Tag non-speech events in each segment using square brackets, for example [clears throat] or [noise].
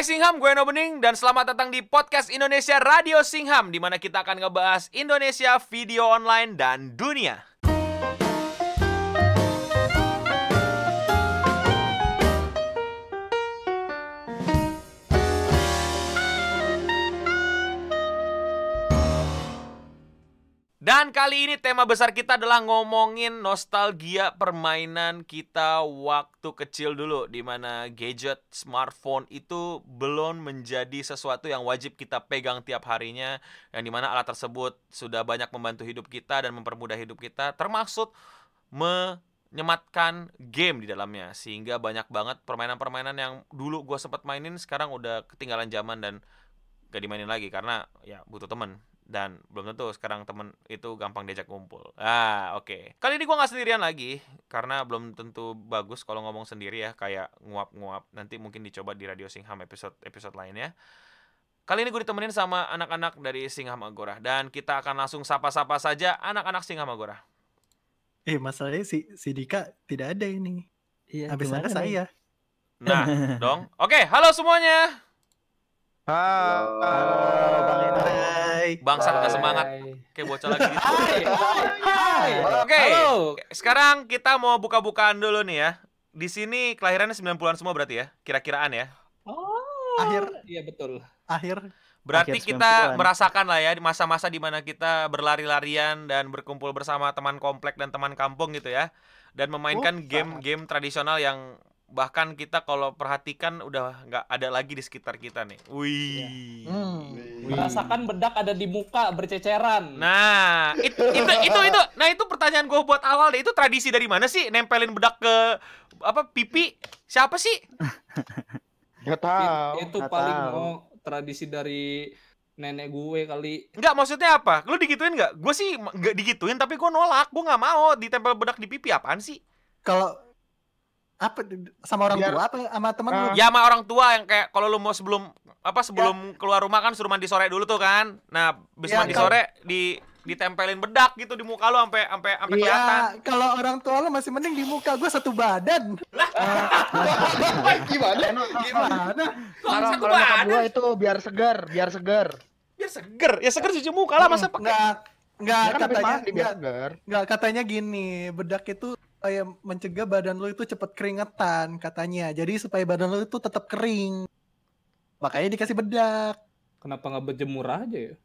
Hai Singham, gue Eno Bening dan selamat datang di podcast Indonesia Radio Singham di mana kita akan ngebahas Indonesia, video online dan dunia. Dan kali ini tema besar kita adalah ngomongin nostalgia permainan kita waktu kecil dulu di mana gadget smartphone itu belum menjadi sesuatu yang wajib kita pegang tiap harinya yang di mana alat tersebut sudah banyak membantu hidup kita dan mempermudah hidup kita termasuk menyematkan game di dalamnya. Sehingga banyak banget permainan-permainan yang dulu gue sempat mainin sekarang udah ketinggalan zaman dan gak dimainin lagi karena ya butuh temen dan belum tentu sekarang temen itu gampang diajak ngumpul. Ah, oke. Okay. Kali ini gua nggak sendirian lagi karena belum tentu bagus kalau ngomong sendiri ya kayak nguap-nguap. Nanti mungkin dicoba di Radio Singham episode episode lainnya. Kali ini gue ditemenin sama anak-anak dari Singham Agora dan kita akan langsung sapa-sapa saja anak-anak Singham Agora. Eh, masalahnya si si Dika tidak ada ini. Iya, Habis ada saya. Nah, dong. [laughs] Oke, halo semuanya. Halo, Bang Eno. Hai. Bangsat nggak semangat kayak bocah lagi gitu. [laughs] Hai, hai. Oke. Halo. Sekarang kita mau buka-bukaan dulu nih ya. Di sini kelahirannya 90-an semua berarti ya? Kira-kiraan ya. Oh, Akhir. Iya betul. Akhir Berarti Akhir kita 90-an. merasakan lah ya di masa-masa di mana kita berlari-larian dan berkumpul bersama teman komplek dan teman kampung gitu ya. Dan memainkan Oh, game-game tradisional yang bahkan kita kalau perhatikan udah nggak ada lagi di sekitar kita nih. Wih. Merasakan bedak ada di muka berceceran. Nah, it- itu itu itu nah itu pertanyaan gue buat awal deh. Itu tradisi dari mana sih nempelin bedak ke apa pipi? Siapa sih? [laughs] Gak It- tahu. itu nggak paling tahu. mau tradisi dari nenek gue kali. Enggak, maksudnya apa? Lu digituin nggak? Gue sih nggak digituin, tapi gue nolak. Gue nggak mau ditempel bedak di pipi. Apaan sih? kalau apa sama orang Biar- tua apa sama teman lu? Ah. Ya sama orang tua yang kayak kalau lu mau sebelum apa sebelum keluar rumah kan suruh mandi sore dulu tuh kan. Nah, habis Ya, mandi kalau- sore di ditempelin bedak gitu di muka lu sampai sampai sampai kelihatan. Iya, kalau orang tua lu masih mending di muka gua satu badan. [laughs] Gimana? Gimana? Kok Kalau satu badan? gua itu biar segar, biar segar. Biar seger. Ya seger cuci muka lah masa pakai Enggak enggak katanya enggak, segar. enggak katanya gini, bedak itu supaya mencegah badan lu itu cepet keringetan katanya. Jadi supaya badan lu itu tetap kering. Makanya dikasih bedak. Kenapa nggak berjemur aja ya?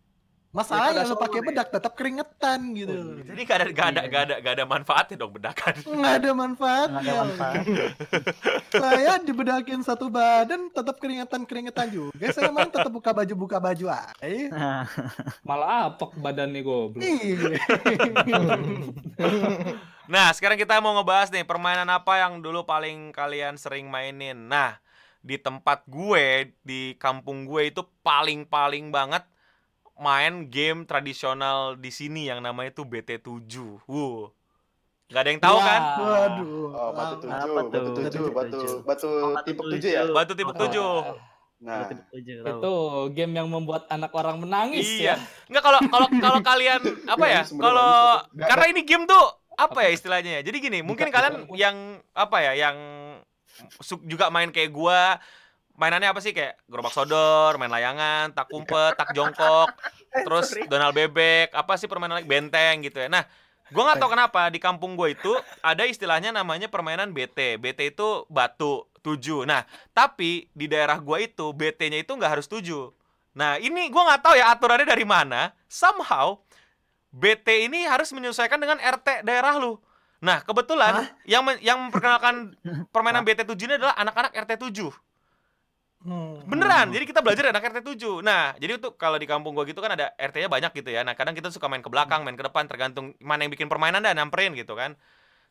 Masalahnya ada lu pakai bedak tetap keringetan gitu. Jadi gak ada gak ada gak ada gak ada manfaatnya dong bedakan. Nggak ada manfaatnya. Nggak ada manfaat. saya dibedakin satu badan tetap keringetan keringetan juga. Saya main tetap buka baju buka baju aja. [laughs] Malah apek badannya goblok. Iya. [laughs] Nah, sekarang kita mau ngebahas nih permainan apa yang dulu paling kalian sering mainin. Nah, di tempat gue, di kampung gue itu paling-paling banget main game tradisional di sini yang namanya itu BT7. Wuh. Gak ada yang tahu Wah. kan? Waduh. Oh, batu tujuh, batu tuh? tujuh, batu Tujuh. batu Oh, batu tipe tujuh. tujuh ya. Batu tipe Wah. 7. Nah, Itu game yang membuat anak orang menangis Iya. ya. Enggak kalau kalau kalau kalian [laughs] apa ya? Iya, Kalau karena ini game tuh apa ya istilahnya ya? Jadi gini, mungkin kalian yang apa ya, yang su- juga main kayak gua mainannya apa sih kayak gerobak sodor, main layangan, tak kumpet, tak jongkok, [laughs] terus donal bebek, apa sih permainan lagi benteng gitu ya. Nah, gua nggak tahu kenapa di kampung gue itu ada istilahnya namanya permainan BT. BT itu batu tujuh. Nah, tapi di daerah gua itu BT-nya itu nggak harus tujuh. Nah, ini gua nggak tahu ya aturannya dari mana. Somehow BT ini harus menyesuaikan dengan RT daerah lu. Nah, kebetulan yang men- yang memperkenalkan [laughs] permainan BT7 ini adalah anak-anak RT7. Hmm. Beneran. Jadi kita belajar dari anak RT7. Nah, jadi untuk kalau di kampung gua gitu kan ada RT-nya banyak gitu ya. Nah, kadang kita suka main ke belakang, main ke depan tergantung mana yang bikin permainan dan nyamperin gitu kan.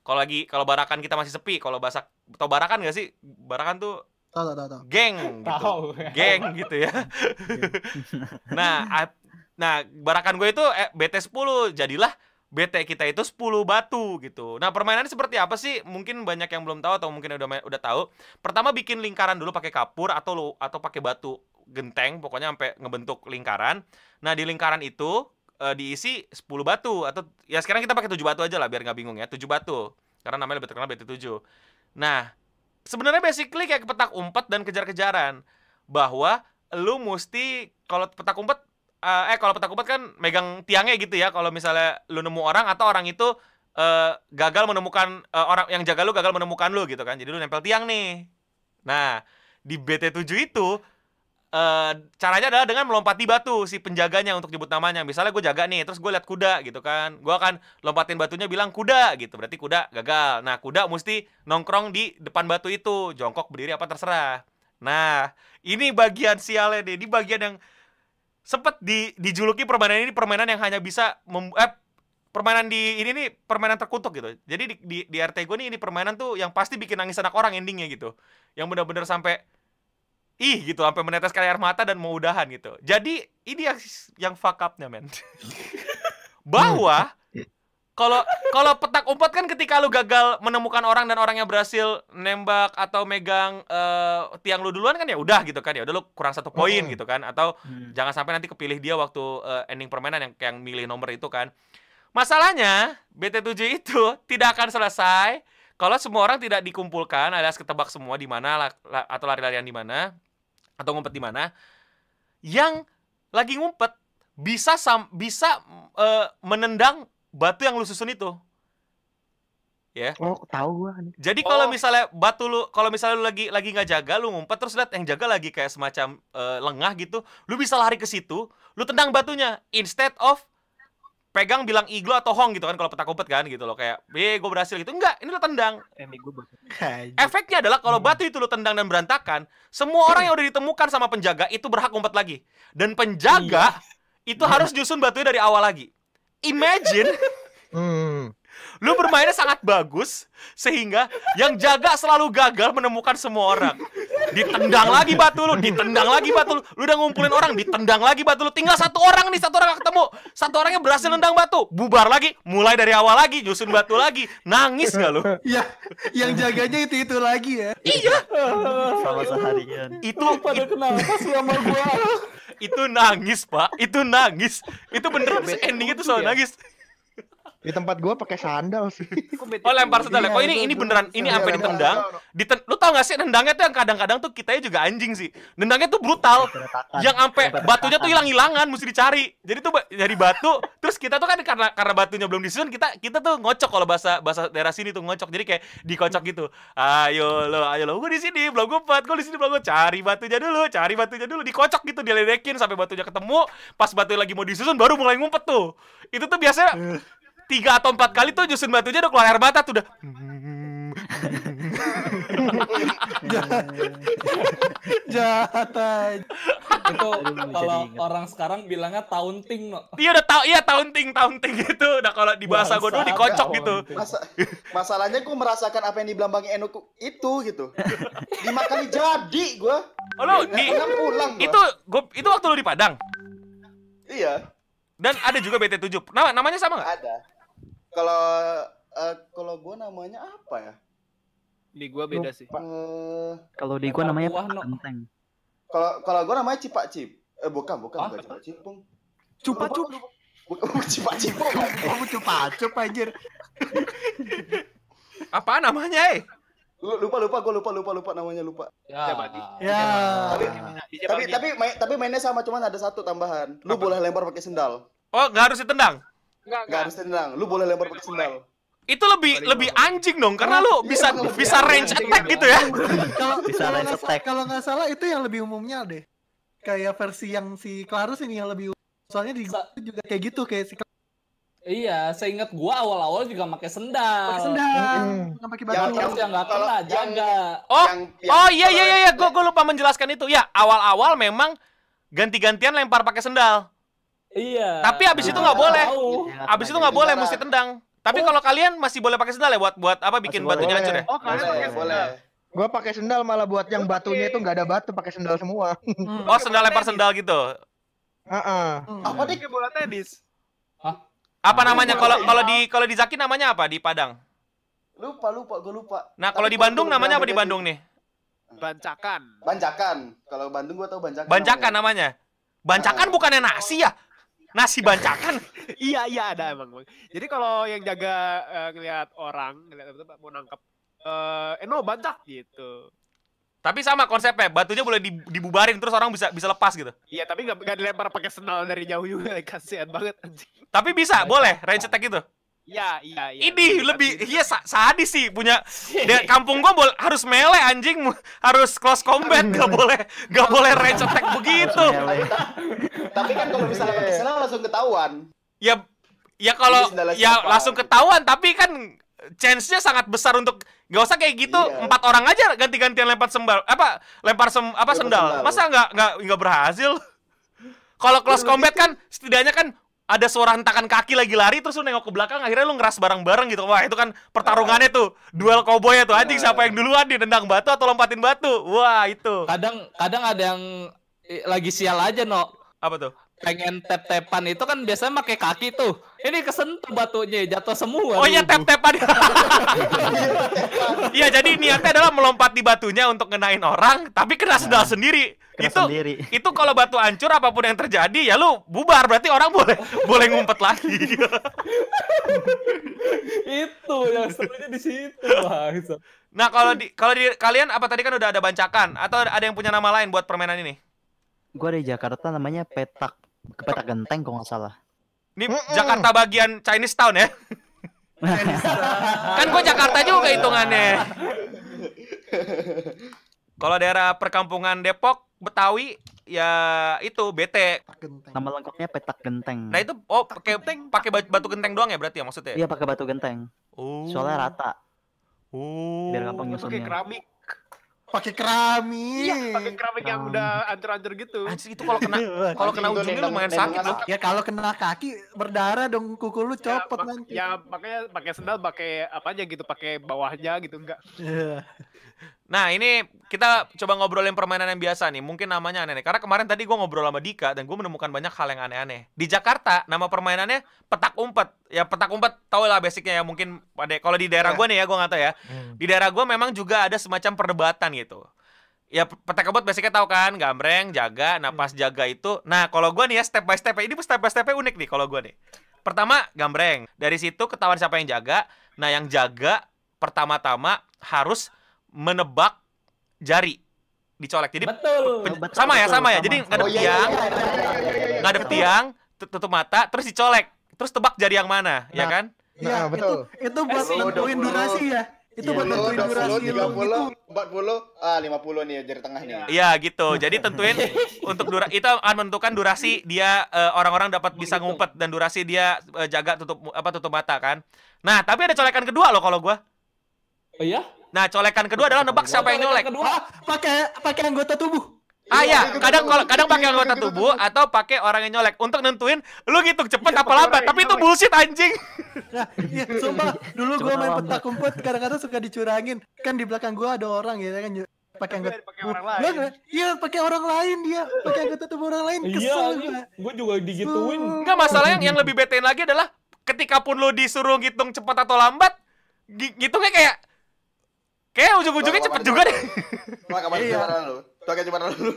Kalau lagi kalau barakan kita masih sepi, kalau basak tau barakan gak sih? Barakan tuh Tahu tahu tahu. geng gitu. Tahu. Geng gitu ya. [laughs] nah, nah barakan gue itu eh, BT 10 jadilah BT kita itu 10 batu gitu. Nah, permainannya seperti apa sih? Mungkin banyak yang belum tahu atau mungkin udah main- udah tahu. Pertama bikin lingkaran dulu pakai kapur atau lu atau pakai batu genteng, pokoknya sampai ngebentuk lingkaran. Nah, di lingkaran itu eh, diisi 10 batu atau ya sekarang kita pakai 7 batu aja lah biar nggak bingung ya. 7 batu. Karena namanya lebih terkenal BT7. Nah, sebenarnya basically kayak petak umpet dan kejar-kejaran. bahwa lu mesti kalau petak umpet eh, eh kalau petak umpet kan megang tiangnya gitu ya. Kalau misalnya lu nemu orang atau orang itu eh, gagal menemukan eh, orang yang jaga lu gagal menemukan lu gitu kan. Jadi lu nempel tiang nih. Nah di BT7 itu eh caranya adalah dengan melompati batu si penjaganya untuk nyebut namanya. Misalnya gue jaga nih terus gue lihat kuda gitu kan. Gue akan lompatin batunya bilang kuda gitu. Berarti kuda gagal. Nah kuda mesti nongkrong di depan batu itu. Jongkok berdiri apa terserah. Nah ini bagian sialnya deh. Ini bagian yang sempet di, dijuluki permainan ini permainan yang hanya bisa mem, eh, permainan di ini nih permainan terkutuk gitu. Jadi di, di, di RT gue nih ini permainan tuh yang pasti bikin nangis anak orang endingnya gitu. Yang benar-benar sampai ih gitu sampai meneteskan air mata dan mau udahan gitu. Jadi ini yang yang fuck up-nya men. [laughs] Bahwa kalau kalau petak umpet kan ketika lu gagal menemukan orang dan orangnya berhasil nembak atau megang eh, tiang lu duluan kan ya udah gitu kan ya. Udah lu kurang satu poin gitu kan. Atau Hmm. jangan sampai nanti kepilih dia waktu eh, ending permainan yang yang milih nomor itu kan. Masalahnya BT7 itu [laughs] tidak akan selesai kalau semua orang tidak dikumpulkan alias ketebak semua di mana la- la- atau lari-larian di mana atau ngumpet di mana. Yang lagi ngumpet bisa sam bisa eh, menendang batu yang lu susun itu Oh, tahu gua. jadi kalau Oh. misalnya batu lu, kalau misalnya lu lagi lagi nggak jaga, lu ngumpet terus lihat yang jaga lagi kayak semacam eh, lengah gitu, lu bisa lari ke situ, lu tendang batunya instead of pegang bilang iglo atau hong gitu kan kalau petak umpet kan gitu loh kayak, "Eh, gue berhasil." gitu. Enggak, ini lu tendang. Buat Efeknya adalah kalau batu itu lu tendang dan berantakan, semua orang yang udah ditemukan sama penjaga itu berhak ngumpet lagi. Dan penjaga itu harus nyusun batunya dari awal lagi. Imagine Hmm. [laughs] Lu bermainnya sangat bagus sehingga yang jaga selalu gagal menemukan semua orang. Ditendang lagi batu lu, ditendang lagi batu lu. Lu udah ngumpulin orang, ditendang lagi batu lu. Tinggal satu orang nih, satu orang gak ketemu. Satu orangnya berhasil nendang batu, bubar lagi, mulai dari awal lagi, nyusun batu lagi. Nangis gak lu? Ya, yang jaganya itu itu lagi ya. Iya, sama seharian. itu Pada it- kenapa sih sama gua? itu nangis, Pak. Itu nangis. Itu bener endingnya tuh selalu nangis. Di tempat gua pakai sandal sih. [laughs] Oh, lempar sendal. ya? Iya, Kok ini ini beneran ini sampai ditendang. Diten lu tau gak sih nendangnya tuh yang kadang-kadang tuh kitanya juga anjing sih. Nendangnya tuh brutal. yang sampai batunya tuh hilang-hilangan mesti dicari. Jadi tuh dari batu, terus kita tuh kan karena karena batunya belum disusun, kita kita tuh ngocok kalau bahasa bahasa daerah sini tuh ngocok. Jadi kayak dikocok gitu. Ayo lo, ayo lo, gue di sini belum ngumpet, gue di sini belum ngumpet. Cari batunya dulu, cari batunya dulu, dikocok gitu, diledekin sampai batunya ketemu. Pas batunya lagi mau disusun, baru mulai ngumpet tuh. Itu tuh biasanya tiga atau empat kali tuh nyusun batunya udah keluar air mata tuh udah. [laughs] Jahat aja. Itu kalau orang sekarang bilangnya taunting, no. Iya udah tahu, iya taunting taunting gitu. Udah kalau di bahasa gue dulu dikocok gitu. Masa, masalahnya gue merasakan apa yang dibilang Bang Eno ku- itu gitu. Lima kali jadi gue. Oh, lu di Pulang pulang gua. itu gua, itu waktu lu di Padang Iya, dan ada juga BT7 nama namanya sama nggak ada. Kalau eh, kalau gue namanya apa ya? Di gua beda sih. Eh, Kalau di gua namanya buah, Pak no. Genteng. kalau kalau gue namanya Cipak Cip. Eh bukan, bukan, Hah? bukan Cipak Cipung. Cupa cup. Bukan Cipak Cipung. [laughs] Kamu [laughs] cupa cup anjir. [laughs] apa namanya eh Lu- lupa lupa gue lupa lupa lupa namanya lupa. Ya. Di? Ya. Tapi tapi tapi main, tapi mainnya sama cuman ada satu tambahan. Lu Apa? boleh lempar pakai sendal. oh nggak harus ditendang Enggak, Enggak harus tendang. Lu boleh lempar pakai sendal. itu lebih Paling lebih anjing dong karena lu Iya, bisa lebih bisa range attack gitu ya Kalau Bisa kalau range attack. kalau nggak salah itu yang lebih umumnya deh. Kayak versi yang si Clarus ini yang lebih soalnya di Sa- itu juga kayak gitu kayak si Clarus Iya, seingat gua awal-awal juga pakai sendal. pakai sendal, Mm. pakai Yang- batu. Terus yang nggak Kalau kena yang- jaga. oh Yang- yang- oh iya iya iya yang- gue gue lupa menjelaskan itu ya awal-awal memang ganti-gantian lempar pakai sendal Iya. Tapi abis itu nggak boleh. tahu. abis itu nggak boleh Tentara. mesti tendang tapi kalau kalian masih boleh pakai sendal ya buat buat apa bikin Masih batunya boleh. hancur ya Oh, kalian Boleh, pakai boleh. sendal. Gua pakai sendal malah buat yang batunya itu nggak ada batu, pakai sendal semua. Hmm. oh sendal lempar sendal gitu Heeh. Hmm. Apa nih? Kayak bola tenis. apa namanya kalau kalau di kalau di Zaki namanya apa di Padang Lupa lupa gue lupa. nah kalau di Bandung namanya apa di Bandung nih Bancakan. Banjakan. Kalau Bandung gue tau Banjakan. Bancakan namanya. namanya. Bancakan bukannya nasi ya? Nasi bancakan. [laughs] iya, iya ada emang. Bang. Jadi kalau yang jaga eh, ngelihat orang, ngelihat apa mau nangkap eh Eno bancak gitu. Tapi sama konsepnya, batunya boleh di- dibubarin terus orang bisa bisa lepas gitu. Iya, tapi nggak nggak dilempar pakai sendal dari jauh juga, [laughs] kasihan banget anjing. Tapi bisa, boleh range attack itu. Iya, iya, iya. Ini lebih iya sa- sadis sih punya di [laughs] kampung gua bol- harus melee anjing, harus close combat, nggak boleh nggak boleh range attack begitu. Tapi kan kalau misalnya pakai sendal langsung ketahuan. Ya ya kalau ya siapa? langsung ketahuan tapi kan chance-nya sangat besar untuk gak usah kayak gitu Iya. empat orang aja ganti-gantian lempar sembal apa lempar sem apa Lempar sendal sendal. masa nggak nggak nggak berhasil kalau close Bener combat kan setidaknya kan ada suara hentakan kaki lagi lari terus lu nengok ke belakang akhirnya lu ngeras bareng-bareng gitu wah itu kan pertarungannya tuh duel cowboy tuh anjing Nah. siapa yang duluan nih nendang batu atau lompatin batu wah itu Kadang kadang ada yang eh, lagi sial aja no. apa tuh Pengen tep-tepan itu kan biasanya pakai kaki tuh. Ini kesentuh batunya jatuh semua. Oh iya Aduh. tap-tapan. [laughs] Iya jadi niatnya adalah melompat di batunya untuk ngenain orang, tapi kena sendal sendiri. Kena itu sendiri. itu kalau batu hancur apa pun yang terjadi ya lu bubar berarti orang boleh [laughs] boleh ngumpet lagi. [laughs] itu yang serunya di situ. Nah kalau di kalau di kalian apa tadi kan udah ada bancakan atau ada yang punya nama lain buat permainan ini? Gua di Jakarta namanya petak petak genteng kalau nggak salah. Ini Jakarta bagian Chinese Town ya? kan gua Jakarta juga hitungannya. [laughs] Kalau daerah perkampungan Depok, Betawi ya itu BT. Genteng. Nama lengkapnya petak genteng. Nah itu oh pakai pakai batu, batu genteng doang ya berarti ya maksudnya? Iya pakai batu genteng. Oh. Soalnya rata. Oh. Biar gampang Pakai nyusunnya. keramik. Pakai keramik. Iya, pakai keramik yang udah hancur-hancur gitu. Anjir itu kalau kena kalau kena ujungnya lumayan sakit loh. Ya kalau kena kaki berdarah dong kuku lu Ya, copot mak- nanti. Ya makanya pakai sendal, pakai apa aja gitu, pakai bawahnya gitu enggak. Iya. Nah ini kita coba ngobrolin permainan yang biasa nih. Mungkin namanya aneh-aneh. Karena kemarin tadi gue ngobrol sama Dika dan gue menemukan banyak hal yang aneh-aneh. Di Jakarta nama permainannya petak umpet. Ya petak umpet tau lah basicnya ya. Mungkin pada kalau di daerah gue nih ya gue nggak tahu ya. Di daerah gue memang juga ada semacam perdebatan gitu. Ya petak umpet basicnya tahu kan, gambreng, jaga, napas jaga itu. Nah kalau gue nih ya step by step ini step by step unik nih kalau gue nih. Pertama gambreng. Dari situ ketahuan siapa yang jaga. Nah yang jaga pertama-tama harus menebak jari dicolek. Jadi Betul. pen- betul, sama ya betul, sama ya. sama. Jadi ngadep iya, iya, tiang, iya, iya, iya, iya, iya. ngadep tiang, tut- tutup mata, terus dicolek. Terus tebak jari yang mana, ya Nah, kan? Iya, Nah, betul. itu itu buat Eh, nentuin 20. durasi ya. Itu buat nentuin 20, durasi 30, gitu. 40, ah 50 nih jari tengah nih. Iya gitu. Jadi tentuin [laughs] untuk dura itu akan menentukan durasi dia eh, orang-orang dapat bisa ngumpet dan durasi dia eh, jaga tutup apa tutup mata kan. Nah, tapi ada colekan kedua loh kalau gua. Oh iya? Nah, colekan kedua adalah nebak siapa yang nyolek. Kedua. Ah, pakai pakai anggota tubuh. Ah ya, Iya, kadang kalau kadang pakai anggota tubuh atau pakai orang yang nyolek untuk nentuin lu ngitung cepet Iya, apa lambat. Tapi itu bullshit anjing. Nah, iya, sumpah dulu gua main petak umpet kadang-kadang suka dicurangin. Kan di belakang gua ada orang ya kan pakai anggota pakai orang Gua lain. nggak- Iya, pakai orang lain dia. Pakai anggota tubuh orang lain Iya, kesel gua. gue juga digituin. Enggak masalah yang yang lebih betein lagi adalah ketika pun lu disuruh ngitung cepat atau lambat, gi- ngitungnya kayak kayak ujung-ujungnya cepet juga deh. Kapan Iya. Tuh kayak gimana lu?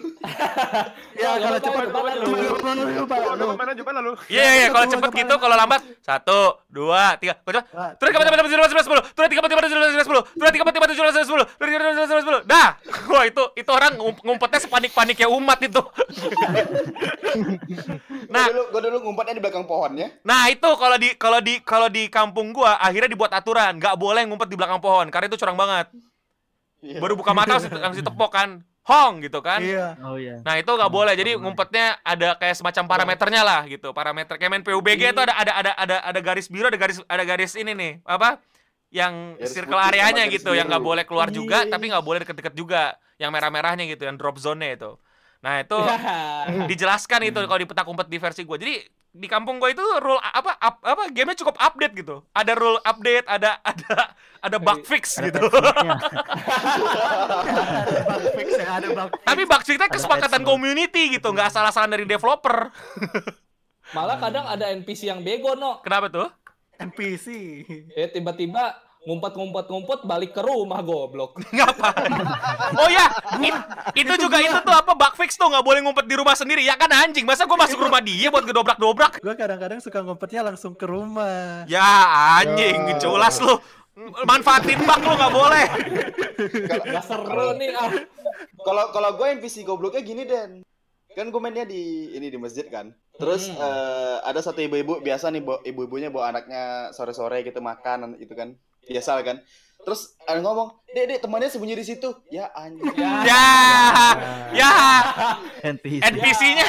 Ya, kalau cepat coba, coba, Coba, coba, coba, Coba lu. mana coba lalu. Iya iya iya, kalau dua, gitu, kalau lambat satu, dua, tiga, Kau coba. Ah, Terus kapan cepat cepat cepat sepuluh, terus tiga tiga tujuh belas sepuluh, terus tiga tiga tujuh belas sepuluh, terus tiga tiga tujuh sepuluh. Dah, wah itu itu orang ngum- ngumpetnya sepanik paniknya umat itu. Nah, Nah. gua dulu, gua dulu ngumpetnya di belakang pohonnya. Nah itu kalau di kalau di kalau di kampung gua akhirnya dibuat aturan nggak boleh ngumpet di belakang pohon karena itu curang banget. Iya. Baru buka mata langsung langsung tepok kan, hong gitu kan. Iya. Oh iya. Nah itu nggak boleh, jadi ngumpetnya ada kayak semacam parameternya lah gitu, parameter kayak main PUBG itu ada ada ada ada ada garis biru, ada garis ada garis ini nih apa? Yang Garis circle areanya gitu, yang nggak boleh keluar juga, Iya. tapi nggak boleh deket-deket juga, yang merah-merahnya gitu, yang drop zone-nya itu. Nah itu [laughs] dijelaskan itu kalau di petak umpet di versi gue. Jadi di kampung gue itu rule apa up- apa gamenya cukup update gitu. Ada rule update, ada ada ada bug fix Ada gitu. [laughs] Ada bug fix ya, ada bug fix. Tapi bug fixnya kesepakatan community gitu, nggak salah-salah dari developer. Malah kadang ada NPC yang bego, no. Kenapa tuh? NPC. Eh, tiba-tiba ngumpet-ngumpet-ngumpet balik ke rumah goblok. [laughs] Ngapa? Oh ya, it- itu juga itu tuh apa bug fix tuh nggak boleh ngumpet di rumah sendiri ya kan anjing. Masa gue masuk rumah dia buat gedobrak-dobrak? Gua kadang-kadang suka ngumpetnya langsung ke rumah. Ya anjing, culas lu. manfaatin bak lu nggak boleh. Gak seru nih ah. Kalau kalau gue NPC gobloknya gini Den. Kan gue mainnya di ini di masjid kan. Terus Hmm. eh, ada satu ibu-ibu biasa nih ibu-ibunya bawa anaknya sore-sore gitu makan itu kan. Biasa kan. Terus ada ngomong, "Dek, Dek, temannya sembunyi di situ." Ya anjing. Ya, ya, NPC. NPC-nya.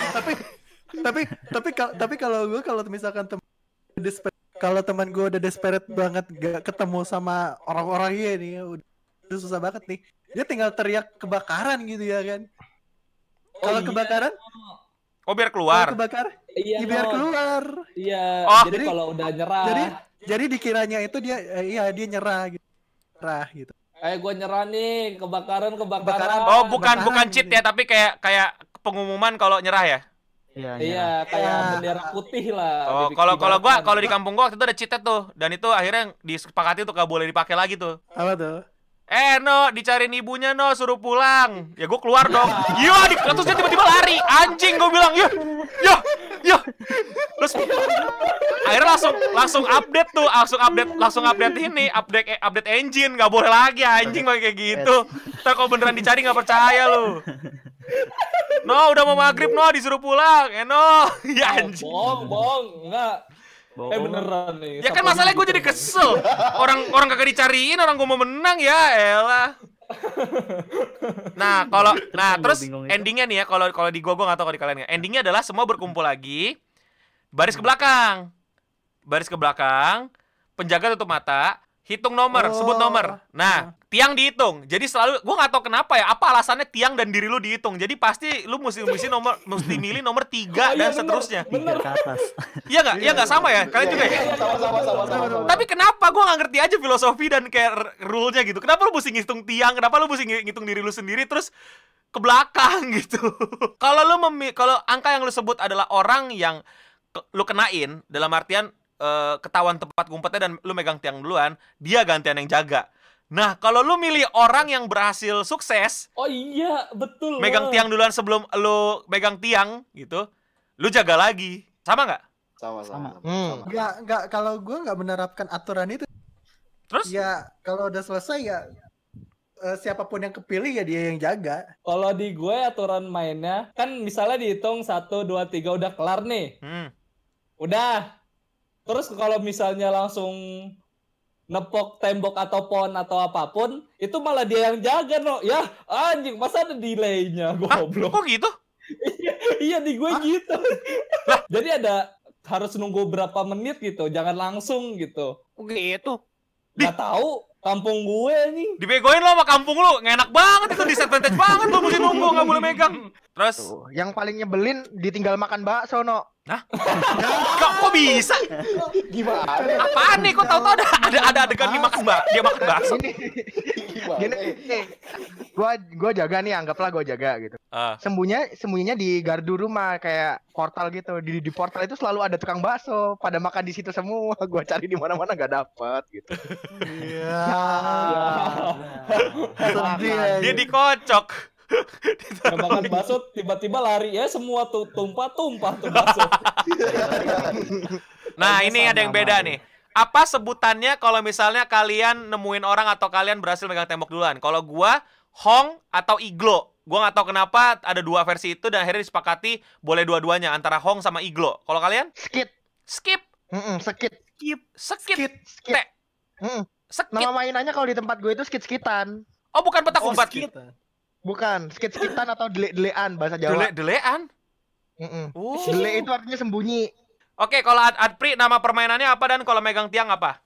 tapi tapi kal- tapi kalau gue kalau misalkan temen desperate kalau teman gue udah desperate banget gak ketemu sama orang-orangnya nih udah, udah susah banget nih dia tinggal teriak kebakaran gitu ya kan kalau iya. kebakaran Oh biar kalau keluar. kebakaran Iya, ya biar keluar Iya, Oh. jadi Jadi- kalau udah nyerah, jadi jadi dikiranya itu dia eh, iya dia nyerah gitu nyerah gitu eh gua nyerah nih, kebakaran, kebakaran. Kebakaran. Oh bukan Kebakaran bukan cheat gitu. ya, tapi kayak kayak pengumuman kalau nyerah ya. Iya, Iya, kayak Iya. bendera putih lah. Oh kalau kalau gua kalau di kampung gua waktu itu ada cheatnya tuh, dan itu akhirnya disepakati untuk gak boleh dipakai lagi tuh. apa tuh Eh no, dicariin ibunya no, suruh pulang. Ya gue keluar dong. Iya, di terus dia tiba-tiba lari. Anjing gue bilang, "Yah, yah, yah." Terus akhirnya langsung langsung update tuh, langsung update langsung update ini, update eh, update engine, nggak boleh lagi anjing kayak gitu. Ntar kalau beneran dicari nggak percaya lu. No, udah mau maghrib no, disuruh pulang. Eh no, [laughs] ya Oh, anjing. bohong, bohong, enggak. Bohong. Eh beneran nih. Ya kan masalahnya gue jadi kesel. Orang orang kagak dicariin, orang gue mau menang ya, elah. Nah, kalau nah terus endingnya nih ya, kalau kalau di gue gue nggak tahu kalau di kalian ya. Endingnya adalah semua berkumpul lagi, baris ke belakang, baris ke belakang, penjaga tutup mata, hitung nomor, sebut Oh. nomor. Nah, tiang dihitung. Jadi selalu gue nggak tahu kenapa ya, apa alasannya tiang dan diri lu dihitung. Jadi pasti lu mesti mesti nomor mesti milih nomor tiga Oh, iya, dan bener. seterusnya. Tiga ke atas. Iya nggak? Iya nggak sama ya? Kalian juga ya? Sama sama sama sama. sama. Tapi kenapa gue nggak ngerti aja filosofi dan kayak rule-nya gitu? Kenapa lu mesti ngitung tiang? Kenapa lu mesti ngi- ngitung diri lu sendiri terus ke belakang [laughs] gitu? kalau lu kalau angka yang lu sebut adalah orang yang lu kenain dalam artian eh, ketahuan tempat ngumpetnya dan lu megang tiang duluan, dia gantian yang jaga. Nah, kalau lu milih orang yang berhasil sukses, Oh iya, betul. megang tiang duluan sebelum lu megang tiang gitu, lu jaga lagi. Sama nggak? Sama sama. Sama. Hmm. nggak nggak kalau gue nggak menerapkan aturan itu Terus? ya kalau udah selesai ya eh, siapa pun yang kepilih ya dia yang jaga Kalau di gue aturan mainnya kan misalnya dihitung 1 2 3 udah kelar nih. Hmm. Udah. Terus kalau misalnya langsung nepok tembok atau pohon atau apa pun, itu malah dia yang jaga no. Ya, anjing, masa ada delaynya Hah? goblok. Kok gitu? iya di gue gitu. Jadi ada harus nunggu berapa menit gitu, jangan langsung gitu. Oh gitu. Gak tahu kampung gue nih. Dibegoin lo sama kampung lu, nggak enak banget itu disadvantage banget lu mesti nunggu nggak boleh megang. Terus, Tuh, yang paling nyebelin ditinggal makan bakso no. Kok, kok bisa? Gimana? Apaan nih? Kok tahu-tahu ada ada ada adegan dia makan bak, dia makan bakso. Gini, nih. Gua gua jaga nih, anggaplah gua jaga gitu. Ah. Sembunyinya sembunyinya di gardu rumah kayak portal gitu. Di di portal itu selalu ada tukang bakso, pada makan di situ semua. [laughs] Gua cari di mana-mana nggak dapet gitu. iya [laughs] Dia dikocok. Gak makan bakso tiba-tiba lari ya semua tuh tumpah-tumpah tuh [laughs] bakso. Nah, ini ada yang beda nih. Apa sebutannya kalau misalnya kalian nemuin orang atau kalian berhasil megang tembok duluan? Kalau gua Hong atau Iglo. Gua nggak tahu kenapa ada dua versi itu dan akhirnya disepakati boleh dua-duanya antara Hong sama Iglo. Kalau kalian Skit. skip, Mm-mm, skit. skip, Skit. Skit. Te- Mm-mm. skip. Nama mainannya kalau di tempat gue itu skit-skitan. Oh, bukan petak Oh, umpet. skit. Bukan, skit-skitan atau dele-delean bahasa Jawa. Dele-delean. Mm-mm. Oh. Dele itu artinya sembunyi. Oke, kalau Ad Adpri nama permainannya apa dan kalau megang tiang apa?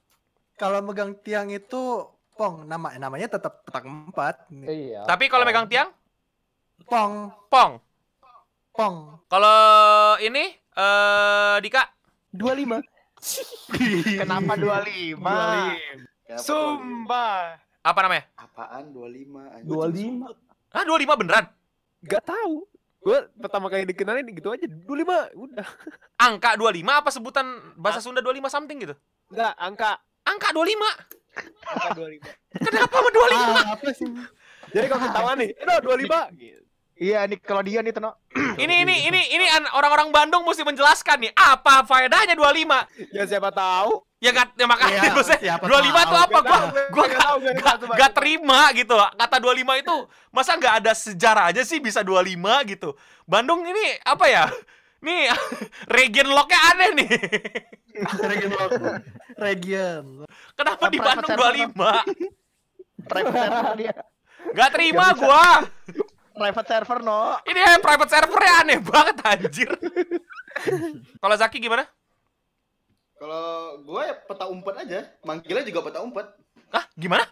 kalau megang tiang itu pong nama namanya tetap petak empat Iya. Tapi kalau megang tiang, pong pong. pong Kalau ini eh Dika, 25. [laughs] Kenapa 25? Kenapa Sumba. apa namanya? 25? Apaan 25? anjing? 25. Ah, 25 beneran. Gak tahu. Gue pertama kali dikenalin gitu aja 25 udah. Angka 25 apa sebutan bahasa Sunda 25 something gitu? Enggak, angka Angka 25. angka 25. Kenapa sama 25? ah, apa sih Jadi kalau ketahuan nih, "Eh, no 25." Gitu. Iya nih kalau dia nih Teno. ini ini ini ini an- orang-orang Bandung mesti menjelaskan nih apa faedahnya 25. Ya siapa tahu Ya gak, ya makanya Iya, maksudnya siapa 25 tuh tahu. apa? Gua gua tahu, nggak gak, tahu, Bang. gak terima gitu. Kata 25 itu masa nggak ada sejarah aja sih bisa 25 gitu. Bandung ini apa ya? Nih [laughs] region locknya aneh nih. [laughs] Region lock. Region. Kenapa di Private Bandung server, 25? Private server dia. Gak terima bisa. gua. Private server no. Ini ya private servernya aneh banget anjir. [laughs] Kalau Zaki gimana? Kalau gue ya peta umpet aja. Manggilnya juga peta umpet. Hah, gimana?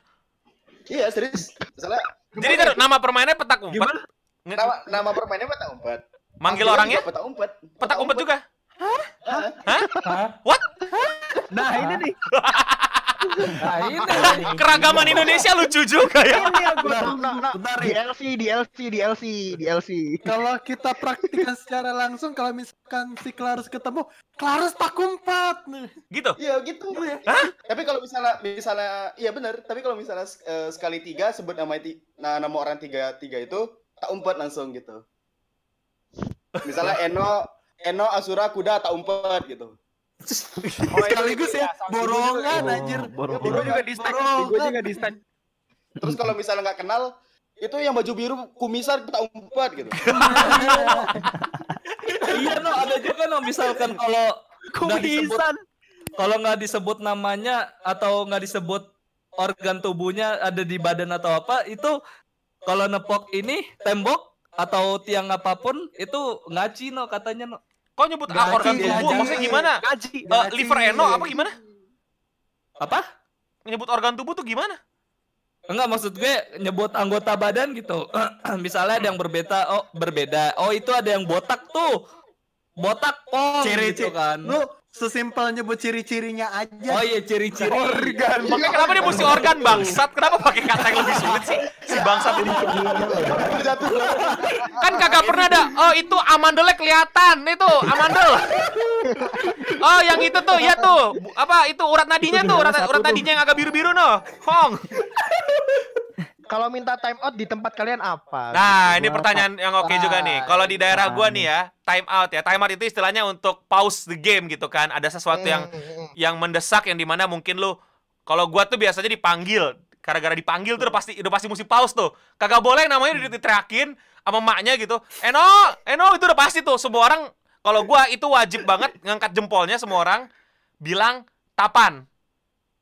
Iya serius. Misalnya Jadi taruh, nama permainannya petak umpet. Gimana? Nama nama permainnya peta umpet. Manggil Manggilnya orangnya juga peta umpet. petak umpet juga. Heeh. Hah? What? Nah ini nih. [laughs] Nah ini. [laughs] Keragaman Indonesia lucu juga ya. Ini yang gue Bentar, nah, nah, bentar, di Ri. LC, di LC, di LC, di LC. Kalau kita praktikkan secara langsung, kalau misalkan si Clarus ketemu, Clarus tak kumpat. Gitu. Iya gitu. Tapi kalau misalnya misalnya iya benar, tapi kalau misalnya eh, sekali tiga sebut nama nah, nama orang tiga tiga itu tak umpet langsung gitu. Misalnya Eno Eno Asura Kuda tak umpet gitu. [laughs] Sekaligus ya, borongan anjir. borongan. Gue juga di stack. Gue juga di stack. Terus kalau misalnya nggak kenal itu yang baju biru kumisan tak umpet gitu. [laughs] iya no ada juga no misalkan kalau Kumisan. kalau nggak disebut namanya atau nggak disebut organ tubuhnya ada di badan atau apa itu kalau nepok ini tembok atau tiang apa pun itu ngaci no katanya no Kok nyebut Gaji, organ tubuh? gaji. Maksudnya gimana? Gaji. Gaji. liver eno apa gimana? apa Nyebut organ tubuh tuh gimana? enggak maksud gue nyebut anggota badan gitu [clears throat] misalnya ada yang berbeda oh berbeda oh itu ada yang botak tuh botak pong Ciri gitu kan Lu sesimpel nyebut ciri-cirinya aja. oh iya ciri-ciri Organ. Makanya kenapa dia mesti organ bangsat? Kenapa pakai kata yang lebih sulit sih? Si bangsat ini. Kan kagak pernah ada. Oh, itu amandelnya kelihatan. Itu amandel. Oh, yang itu tuh, ya tuh. Apa itu urat nadinya tuh? Urat, urat nadinya yang agak biru-biru no. Hong. Kalau minta time out di tempat kalian apa? Nah, Gitu. ini pertanyaan yang oke juga nih. Kalau di daerah gua nih ya, time out ya. Time out itu istilahnya untuk pause the game gitu kan. Ada sesuatu yang Hmm, hmm, hmm. yang mendesak yang di mana mungkin lu kalau gua tuh biasanya dipanggil gara-gara dipanggil tuh udah pasti udah pasti mesti pause tuh kagak boleh namanya udah diteriakin sama maknya gitu Eno Eno itu udah pasti tuh semua orang kalau gua itu wajib banget ngangkat jempolnya semua orang bilang tapan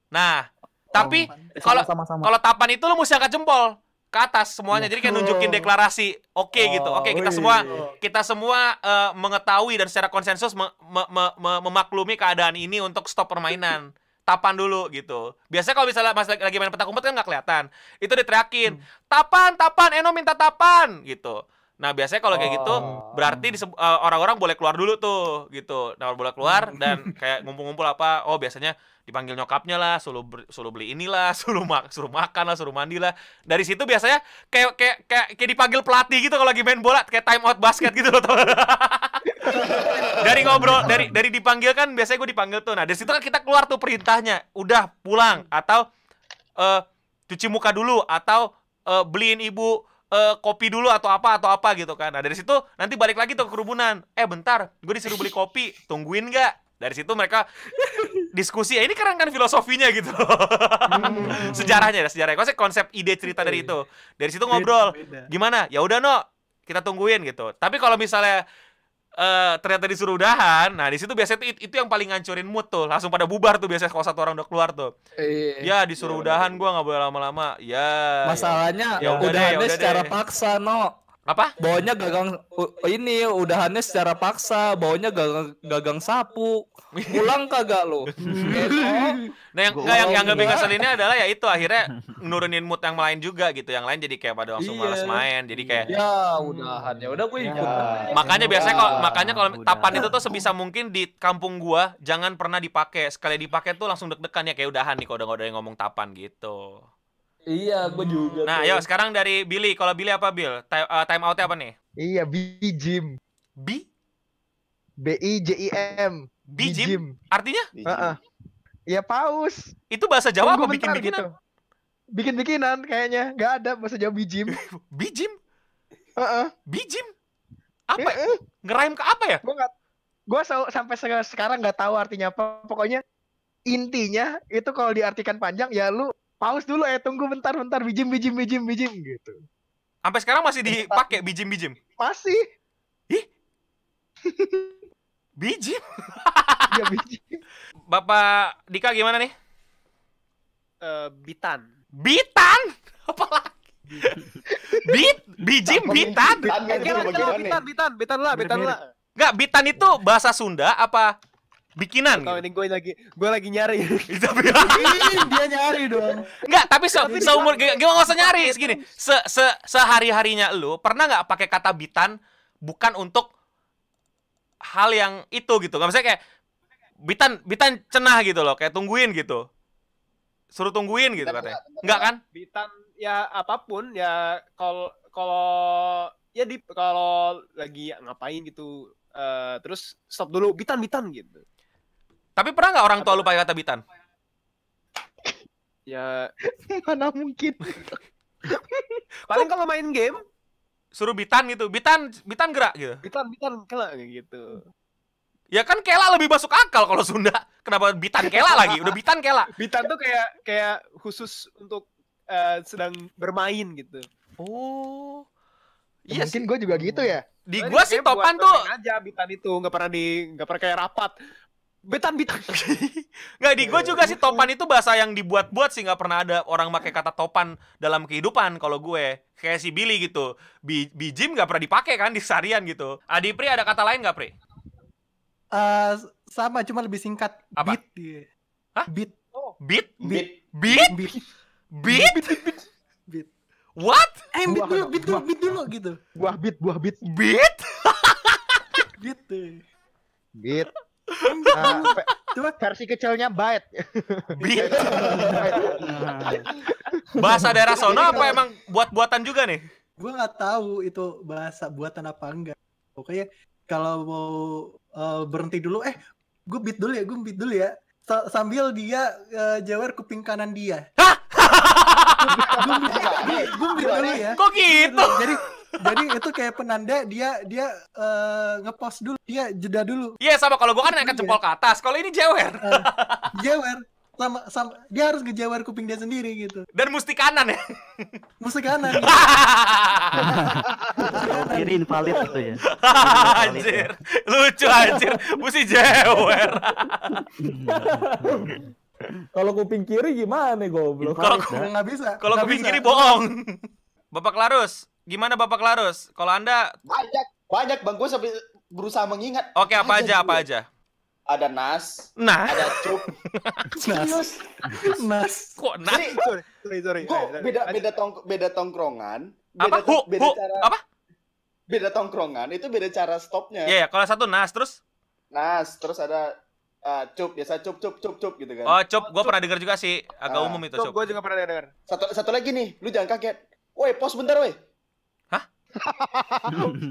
nah tapi kalau sama-sama. kalau tapan itu lu mesti angkat jempol ke atas semuanya. Jadi kayak nunjukin deklarasi. Oke gitu. Oke kita semua kita semua eh, mengetahui dan secara konsensus me- me- me- me- memaklumi keadaan ini untuk stop permainan. Tapan dulu gitu. Biasanya kalau misalnya mas lagi main petak umpet kan nggak kelihatan. Itu diteriakin. Tapan tapan Eno minta tapan gitu. Nah biasanya kalau kayak gitu Oh. berarti eh, orang-orang boleh keluar dulu tuh gitu. Nah boleh keluar dan [laughs] kayak ngumpul-ngumpul apa oh biasanya dipanggil nyokapnya lah suruh suruh beli inilah [laughs] suruh mak suruh makan lah suruh mandi lah. Dari situ biasanya kayak kayak kayak, kayak dipanggil pelatih gitu kalau lagi main bola kayak time out basket gitu loh [laughs] dari ngobrol dari dari dipanggil kan biasanya gue dipanggil tuh. Nah dari situ kan kita keluar tuh perintahnya. Udah pulang. Atau eh cuci muka dulu. Atau eh, beliin ibu eh, kopi dulu atau apa atau apa gitu kan. Nah dari situ nanti balik lagi tuh ke kerumunan. Eh bentar. Gue disuruh beli kopi. Tungguin nggak? Dari situ mereka [laughs] diskusi ya ini keren kan filosofinya gitu sejarahnya ya sejarahnya. Konsep konsep ide cerita dari itu. Dari situ ngobrol. gimana? Ya udah no kita tungguin gitu. Tapi kalau misalnya eh ternyata disuruh udahan nah di situ biasanya itu, itu yang paling ngancurin mood tuh. Langsung pada bubar tuh biasanya kalau satu orang udah keluar tuh. Iya. ya disuruh udahan gua nggak boleh lama-lama. Ya Masalahnya Ya udah deh, ya udahannya udah secara deh. paksa no. Apa Baunya gagang ini udahannya secara paksa, baunya gagang gagang sapu. Pulang kagak lo? [laughs] Nah yang Gua nggak yang yang lebih nggak? ngeselinnya adalah ya itu akhirnya [laughs] nurunin mood yang lain juga gitu yang lain jadi kayak pada langsung Iya. malas main jadi kayak ya udahan ya udah gue ikut. Ya. makanya biasanya kalau makanya kalau tapan itu tuh sebisa mungkin di kampung gua jangan pernah dipakai sekali dipakai tuh langsung deg-degan ya kayak udahan nih kalau udah udah ngomong tapan gitu Iya, gue juga. nah tuh. ayo sekarang dari Billy kalau Billy apa Bill time, uh, time outnya apa nih Iya, B-Gym. B B I J I M. B gym artinya Heeh. Iya, paus. itu bahasa Jawa apa Tunggu bikin bentar bikinan gitu. Bikin-bikinan kayaknya. Nggak ada bahasa Jawa. B gym [laughs] Heeh. B gym apa ya? Heeh. ngeraim ke apa ya Gua nggak gua sa- sampai se- sekarang nggak tahu artinya apa. Pokoknya intinya itu kalau diartikan panjang ya lu pause dulu eh tunggu bentar bentar bijim bijim bijim bijim gitu. Sampai sekarang masih dipakai bijim-bijim. Masih [laughs] Bijim. [laughs] ya bijim. Bapak Dika gimana nih? Eh, bitan. Bitan? [laughs] Apa lagi? Bit, bijim, bitan. Bitan bitan, bitan, bitan lah, bitan lah. Enggak, bitan itu bahasa Sunda apa bikinan? Tahu Gitu? ini gue lagi gue lagi nyari. Tapi [laughs] dia nyari dong. Enggak, tapi se seumur gak gak usah nyari segini. Se se sehari-harinya lu pernah nggak pakai kata bitan bukan untuk hal yang itu gitu. Nggak misalnya kayak bitan bitan cenah gitu loh, kayak tungguin gitu. Suruh tungguin gitu Bentar, katanya. Enggak kan? bitan ya apa pun ya kalau kalau ya di kalau lagi ngapain gitu eh, terus stop dulu bitan bitan gitu. Tapi pernah nggak orang tua lu pakai kata bitan? Ya [laughs] Mana mungkin. [laughs] paling kalau main game Suruh bitan gitu. Bitan bitan gerak gitu. bitan bitan kela kayak gitu. Ya kan kela lebih masuk akal kalau Sunda. Kenapa bitan kela lagi? Udah bitan kela. [laughs] Bitan tuh kayak kayak khusus untuk eh, sedang bermain gitu. Oh. Ya, Iya sih. mungkin gue juga gitu ya. Di gua sih topan tuh aja bitan itu nggak pernah di nggak pernah kayak rapat. Bitan. [laughs] Nggak, di gue juga sih topan itu bahasa yang dibuat-buat sih nggak pernah ada orang pakai kata topan dalam kehidupan kalau gue kayak si Billy gitu Bi bijim nggak pernah dipakai kan di seharian gitu Adi Pri ada kata lain nggak Pri? Eh, sama cuma lebih singkat. Apa? Beat. Hah? Beat. Beat? Bit. Beat? Beat. Beat? Beat. What? Eh, beat dulu, beat dulu, buah. beat dulu gitu. Buah bit, buah bit, Beat? Beat [laughs] tuh. Ve- Coba versi kecilnya. Beat? [laughs] Bahasa daerah sono apa emang buat-buatan juga nih? gue nggak tahu itu bahasa buatan apa enggak. Pokoknya kalau mau eh, berhenti dulu, eh, gue beat dulu ya, gue beat dulu ya. Sa- sambil dia eh, jawer kuping kanan dia. gue beat, gue beat dulu ya. Kok gitu? Jadi jadi itu kayak penanda dia dia eh, ngepost dulu, dia jeda dulu, Iya sama kalau gue kan angkat jempol ke atas kalau ini jewer jawer sama sama dia harus ngejawer kuping dia sendiri gitu. dan mesti kanan ya Musik kanan. gitu. [laughs] Kiri invalid itu ya. anjir lucu anjir mesti jewer Kalau kuping kiri gimana goblok? Kalau- nggak bisa. kalau kuping bisa. kiri bohong Bapak Klarus gimana Bapak Klarus kalau anda Banyak, banyak bang. Gue sampai berusaha mengingat. oke apa aja apa aja Ada nas, nah ada cup. [laughs] Nas. Nas. kok nah Jadi Sorry, sorry, sorry. gue Eh, beda beda tong beda tongkrongan. Beda apa tong- beda hu cara apa beda tongkrongan itu beda cara stopnya. Iya ya kalau satu nas terus Nas, terus ada uh, cup biasa cup cup cup cup gitu kan. oh cop gue pernah dengar juga sih agak Ah. umum itu Tuh, cop gue juga pernah dengar. Satu satu lagi nih, lu jangan kaget. Woi, pos bentar woi.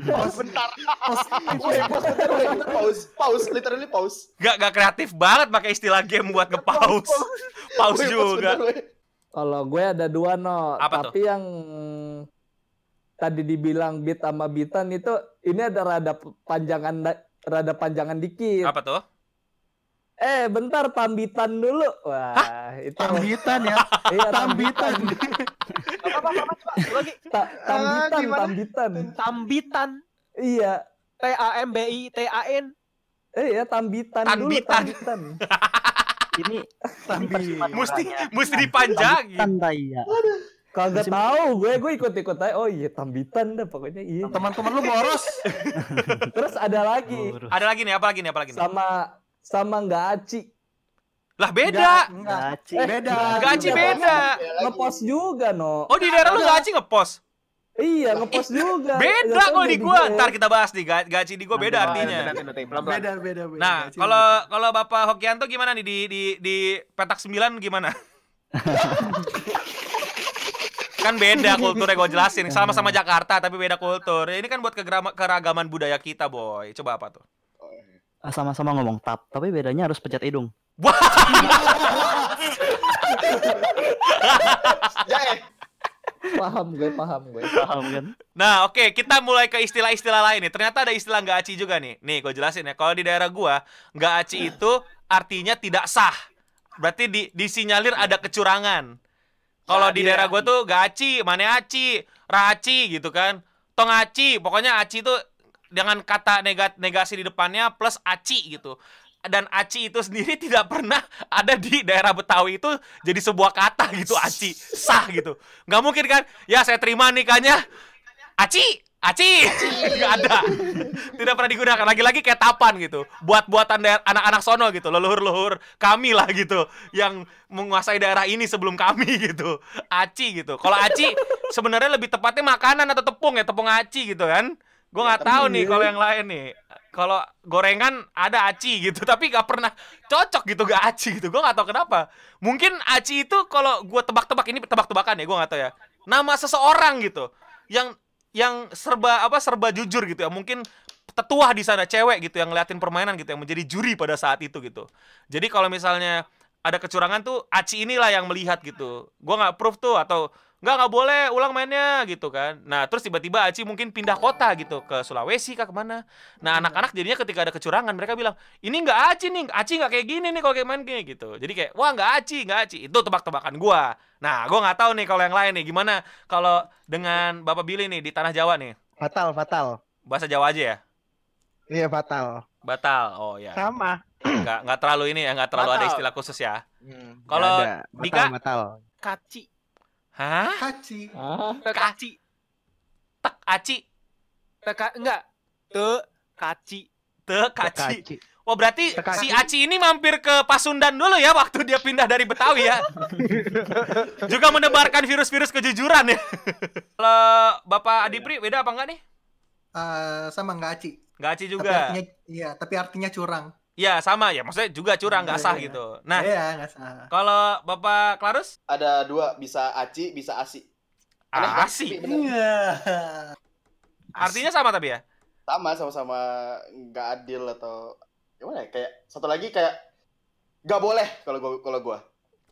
Pos bentar. Pause, pause, literally pause. gak gak kreatif banget pakai istilah game buat nge-pause. Pause. Pause juga. Kalau gue ada dua no, Apa tapi yang tadi dibilang beat sama bitan itu ini ada rada panjangan rada panjangan dikit. apa tuh? Eh, bentar tambitan dulu. Wah, itu. Tambitan ya. iya Tambitan. Apa apa apa coba lagi. Ta- tambitan, gimana? tambitan. Tambitan. Iya. T A M B I T A N. Eh, ya tambitan dulu, Tambitan. tambitan. [laughs] Ini Tambi. mesti mesti dipanjangin tandai ya. Kagak tahu, gue gue ikut-ikut aja. Oh iya, tambitan dah pokoknya iya. Teman-teman lu boros. Terus ada lagi Boros. ada lagi nih apa lagi nih apa lagi nih sama sama nggak aci. Lah beda Enggak. Gaci. Beda. Gaci Iya, beda. Ngepost juga, no. Oh di daerah lu gaci ngepost? Iya, ngepost juga. Beda kalau di gua. Ntar kita bahas nih ga- gaci di gua beda artinya. Beda, beda, beda. Nah, kalau kalau Bapak Hokianto gimana nih di di di petak 9 gimana? [laughs] kan beda kulturnya gue jelasin. Sama-sama Jakarta tapi beda kultur. Ini kan buat kegerama- keragaman budaya kita, boy. Coba apa tuh? Ah, Sama-sama ngomong tap, tapi bedanya harus pencet hidung. [laughs] Ya, eh. Paham gue, paham gue. Paham kan? Nah, oke, kita mulai ke istilah-istilah lain nih. Ternyata ada istilah nggak aci juga nih. Nih, gue jelasin ya. Kalau di daerah gua, nggak aci itu artinya tidak sah berarti di disinyalir ada kecurangan. Kalau Ya, di dia- daerah gua tuh gaci, mana aci, raci gitu kan. Tong aci, pokoknya aci tuh dengan kata nega- negasi di depannya plus aci gitu. Dan aci itu sendiri [laughs] tidak pernah ada di daerah Betawi itu jadi sebuah kata gitu aci. Sah gitu. nggak mungkin kan? Ya saya terima nikahnya. Aci! Aci! [laughs] Nggak ada. Tidak pernah digunakan. Lagi-lagi kayak tapan gitu. Buat buatan daer- anak-anak sono gitu. Leluhur-leluhur kami lah gitu yang menguasai daerah ini sebelum kami [laughs] gitu. Aci gitu. Kalau aci sebenarnya lebih tepatnya makanan atau tepung ya? Tepung aci gitu kan gue nggak tahu nih kalau yang lain nih. Kalau gorengan ada aci gitu tapi nggak pernah cocok gitu gak aci gitu. Gue nggak tahu kenapa. Mungkin aci itu kalau gue tebak-tebak ini tebak-tebakan ya gue nggak tahu ya. Nama seseorang gitu yang yang serba apa serba jujur gitu ya. Mungkin tetua di sana cewek gitu yang ngeliatin permainan gitu yang menjadi juri pada saat itu gitu. Jadi kalau misalnya ada kecurangan tuh Aci inilah yang melihat gitu. Gua nggak proof tuh atau nggak nggak boleh ulang mainnya gitu kan nah terus tiba-tiba Aci mungkin pindah kota gitu ke Sulawesi kah ke mana nah anak-anak jadinya ketika ada kecurangan mereka bilang ini nggak Aci nih Aci nggak kayak gini nih kalau kayak main kayak gitu jadi kayak wah nggak Aci nggak Aci itu tebak-tebakan gua nah gua nggak tahu nih kalau yang lain nih gimana kalau dengan Bapak Billy nih di tanah Jawa nih Fatal, fatal. bahasa Jawa aja ya Iya, fatal. batal oh ya Sama. nggak nggak terlalu ini ya nggak terlalu ada Batal. istilah khusus ya Hmm, Kalau ada. batal, Dika? batal. Kaci. Hah Kaci. Ah, Kaci. tek aci Teka enggak. Te kaci. te kaci. Wah berarti Tekaci. si Aci ini mampir ke Pasundan dulu ya waktu dia pindah dari Betawi ya. [laughs] Juga menebarkan virus-virus kejujuran ya. Kalau Bapak Adipri beda apa enggak nih? Eh, sama nggak Aci. Nggak Aci Tapi juga. artinya, iya, tapi artinya curang. Ya sama ya, maksudnya juga curang nggak sah Iya, iya. gitu. Nah, Iya, salah. kalau Bapak Klarus Ada dua, bisa aci, bisa asi. Aneh kan? Asi. Bener. Iya. Artinya sama tapi ya? Sama, sama-sama nggak adil atau gimana ya? Kayak satu lagi kayak nggak boleh kalau gua kalau gua.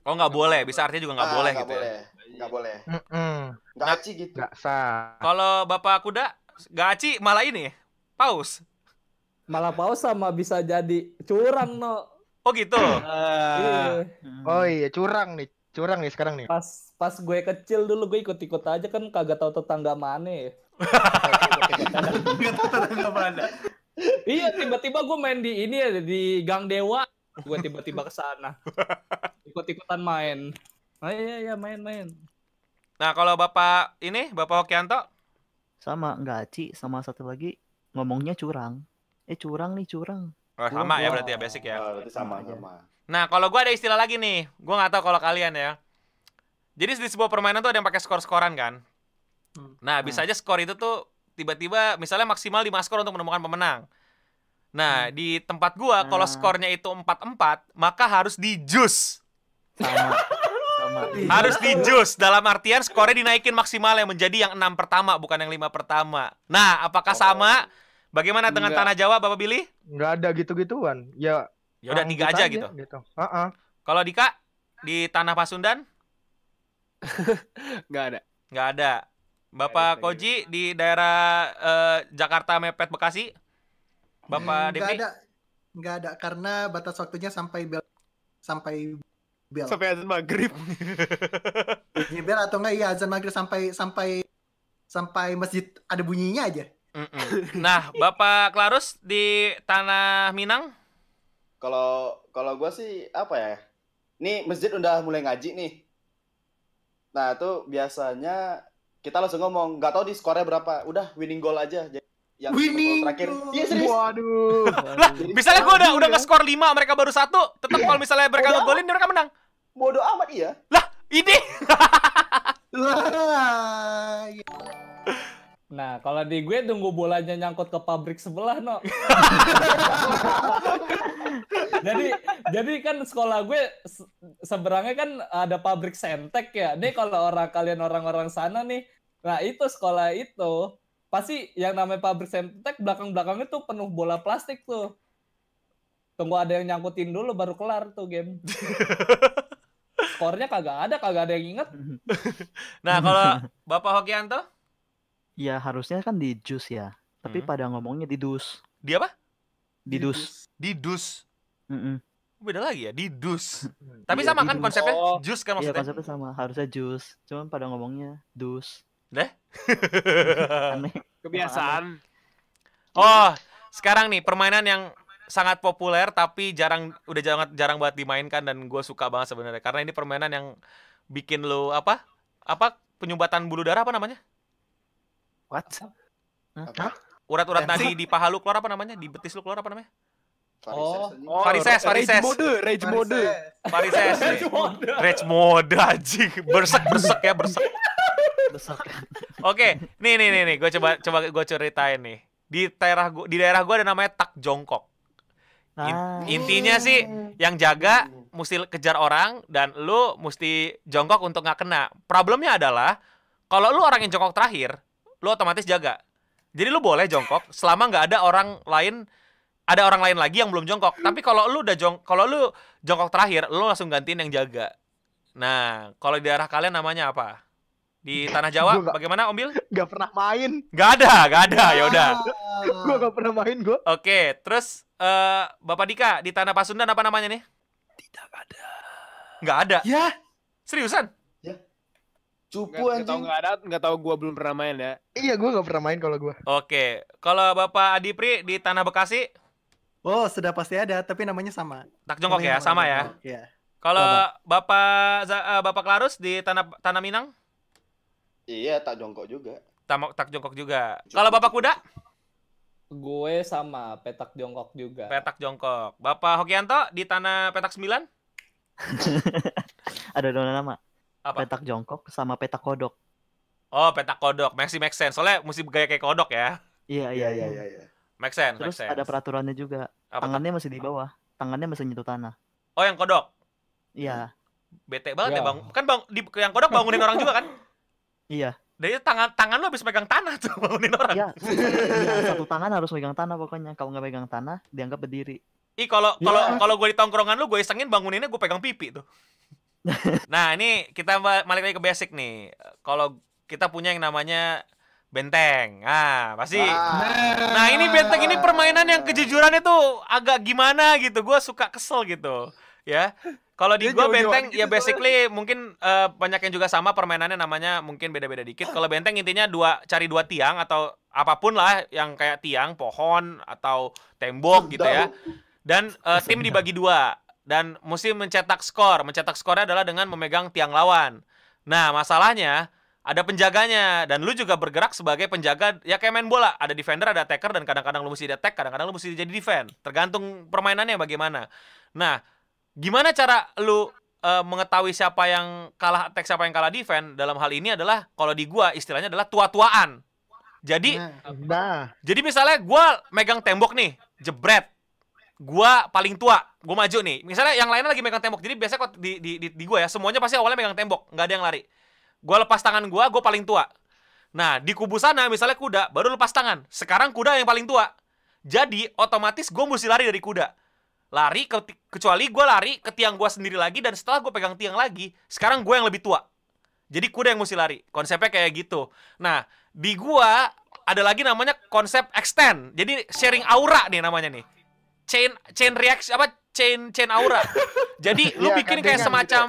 Oh nggak boleh, bisa artinya juga nggak Ah, boleh nggak gitu ya. boleh. Nggak boleh. Nggak Nah, aci gitu. Nggak sah. Kalau Bapak Kuda nggak Aci malah ini paus. Malah paus sama bisa jadi curang no. Oh gitu. Iya. Oh iya, curang nih. Curang nih sekarang nih. Pas pas gue kecil dulu gue ikut-ikut aja kan kagak tahu tetangga mana. ya. Nggak mana. Iya tiba-tiba gue main di ini ya di Gang Dewa. Gue tiba-tiba ke sana. Ikut-ikutan main. Oh iya iya main-main. Nah kalau Bapak ini Bapak Hokianto Sama nggak Aci, sama satu lagi ngomongnya curang. Eh curang nih curang. oh, sama ya berarti ya basic ya. Oh, berarti sama, Sama. Nah, kalau gua ada istilah lagi nih. Gua nggak tahu kalau kalian ya. Jadi di sebuah permainan tuh ada yang pakai skor-skoran kan. Hmm. Nah, bisa aja skor itu tuh tiba-tiba misalnya maksimal 5 skor untuk menemukan pemenang. Nah, di tempat gua kalau Nah. skornya itu 4-4, maka harus di jus. Sama. [laughs] sama. Harus di jus dalam artian skornya dinaikin maksimal yang menjadi yang 6 pertama bukan yang 5 pertama. Nah, apakah sama? Bagaimana dengan Enggak. tanah Jawa, Bapak Billy? Nggak ada gitu-gituan. Ya, Ya udah tiga lanjut aja gitu. gitu. Heeh. Kalau Dika di tanah Pasundan [laughs] Enggak ada. Nggak ada. Bapak Nggak ada, Koji di daerah eh, Jakarta mepet Bekasi. Bapak nggak Depri. ada. Nggak ada karena batas waktunya sampai bel sampai bel. Sampai azan maghrib. Bunyi bel atau enggak iya azan maghrib sampai sampai sampai masjid ada bunyinya aja. Nah, Bapak Klarus di tanah Minang. Kalau kalau gua sih apa ya? Nih masjid udah mulai ngaji nih. Nah, itu biasanya kita langsung ngomong, nggak tahu di skornya berapa. Udah winning goal aja. Jadi yang Winning terakhir. goal. Iya serius. Waduh. [laughs] Jadi, Misalnya gue udah udah ya. nge-skor 5, mereka baru satu, tetap kalau misalnya mereka ngegolin mereka menang. bodoh amat iya. Ini [laughs] Wah, iya. Nah kalau di gue tunggu bolanya nyangkut ke pabrik sebelah no. [laughs] jadi jadi kan sekolah gue se- seberangnya kan ada pabrik sentek ya. Nih kalau orang kalian orang-orang sana nih, nah itu sekolah itu pasti yang namanya pabrik sentek belakang-belakangnya tuh penuh bola plastik tuh. Tunggu ada yang nyangkutin dulu baru kelar tuh game. [laughs] Skornya kagak ada, kagak ada yang inget. Nah, kalau Bapak Hokianto Ya harusnya kan di jus ya. Tapi Hmm. pada ngomongnya di dus. dia apa? Di dus. Di dus. Mm-mm. Beda lagi ya, di dus. [laughs] Tapi Iya, sama di kan dus. konsepnya? Oh, Jus kan Iya maksudnya? konsepnya sama, harusnya jus. Cuman pada ngomongnya dus. Deh? [laughs] Aneh. Kebiasaan. oh, sekarang nih permainan yang sangat populer tapi jarang udah jarang jarang banget dimainkan dan gue suka banget sebenarnya karena ini permainan yang bikin lu apa apa penyumbatan bulu darah apa namanya What? urat-urat Tensi. nadi di paha lu keluar apa namanya di betis lu keluar apa namanya Varises, anjing. Oh, Varises, rage varises. mode, rage mode. varises nih. rage mode anjing bersek bersek ya bersek kan. Oke, nih nih nih nih, gue coba coba gue ceritain nih. Di daerah gua, di daerah gue ada namanya tak jongkok. In- Ah, intinya sih yang jaga mesti kejar orang dan lu mesti jongkok untuk nggak kena. Problemnya adalah kalau lu orang yang jongkok terakhir, lu otomatis jaga. Jadi lu boleh jongkok selama nggak ada orang lain ada orang lain lagi yang belum jongkok. Tapi kalau lu udah jong kalau lu jongkok terakhir, lu langsung gantiin yang jaga. Nah, kalau di daerah kalian namanya apa? Di tanah Jawa Gua nggak- bagaimana Om Bil? Gak pernah main. Nggak ada, nggak ada. Ya udah. [laughs] Gue gak pernah main gue. Oke, terus eh Bapak Dika di tanah Pasundan apa namanya nih? Tidak ada. Nggak ada. Ya, Seriusan? Cupu Nggak nggak tahu anjing. nggak ada, nggak tahu gua belum pernah main ya. Iya gue gak pernah main kalau gue. Oke, kalau Bapak Adipri di tanah Bekasi oh sudah pasti ada, tapi namanya sama. tak jongkok ya, sama ya. Iya. Kalau Bapak Za- eh, Bapak Klarus di tanah tanah Minang Iya, tak jongkok juga. tam- tak jongkok juga. Kalau Bapak Kuda Gue sama petak jongkok juga. petak jongkok. Bapak Hokianto di tanah petak 9 ada dua nama. Apa? Petak jongkok sama petak kodok. Oh, petak kodok. Maxi make sense. Soalnya mesti gaya kayak kodok ya. Iya iya iya. iya, iya. Make sense, make Terus sense. ada peraturannya juga. Apa? Tangannya masih di bawah. Tangannya masih nyentuh tanah. Oh, yang kodok. Iya. Bete banget ya, Ya. Bang. Kan Bang di yang kodok bangunin orang juga kan? Iya. Dari tangan tangan lu habis megang tanah tuh [laughs] bangunin orang. Iya. iya, satu tangan harus megang tanah pokoknya. Kalau nggak megang tanah, dianggap berdiri. Ih kalau kalau Ya. kalau gue di tongkrongan lu gue isengin banguninnya gue pegang pipi tuh. Nah ini kita ba- balik lagi ke basic nih. Kalau kita punya yang namanya benteng, ah pasti. Nah ini benteng ini permainan yang kejujurannya tuh agak gimana gitu. Gue suka kesel gitu, ya. Kalau di jauh-jauhan benteng gitu ya basically mungkin eh, banyak yang juga sama permainannya namanya mungkin beda-beda dikit. Kalau benteng intinya dua cari dua tiang atau apa pun lah yang kayak tiang, pohon atau tembok gitu ya. Dan eh, tim dibagi dua dan mesti mencetak skor. Mencetak skornya adalah dengan memegang tiang lawan. Nah, masalahnya ada penjaganya. Dan lu juga bergerak sebagai penjaga ya kayak main bola. Ada defender ada attacker dan kadang-kadang lu mesti attack kadang-kadang lu mesti jadi defend. Tergantung permainannya bagaimana. Nah gimana cara lu eh, mengetahui siapa yang kalah attack siapa yang kalah defend? Dalam hal ini adalah kalau di gua istilahnya adalah tua-tuaan. Jadi Nah, Nah, jadi misalnya gua megang tembok nih, jebret. Gua paling tua, gua maju nih. Misalnya yang lainnya lagi megang tembok. Jadi biasanya kok di di di, di gua ya, semuanya pasti awalnya megang tembok, nggak ada yang lari. Gua lepas tangan gua, gua paling tua. Nah, di kubu sana misalnya kuda, baru lepas tangan. Sekarang kuda yang paling tua. Jadi otomatis gua mesti lari dari kuda. Lari ke, kecuali gua lari ke tiang gua sendiri lagi dan setelah gua pegang tiang lagi, sekarang gua yang lebih tua. Jadi kuda yang mesti lari. Konsepnya kayak gitu. Nah, di gua ada lagi namanya konsep extend. Jadi sharing aura nih namanya nih. Chain chain reaction apa chain chain aura. Jadi [laughs] lu Iya, bikin kayak gandengan semacam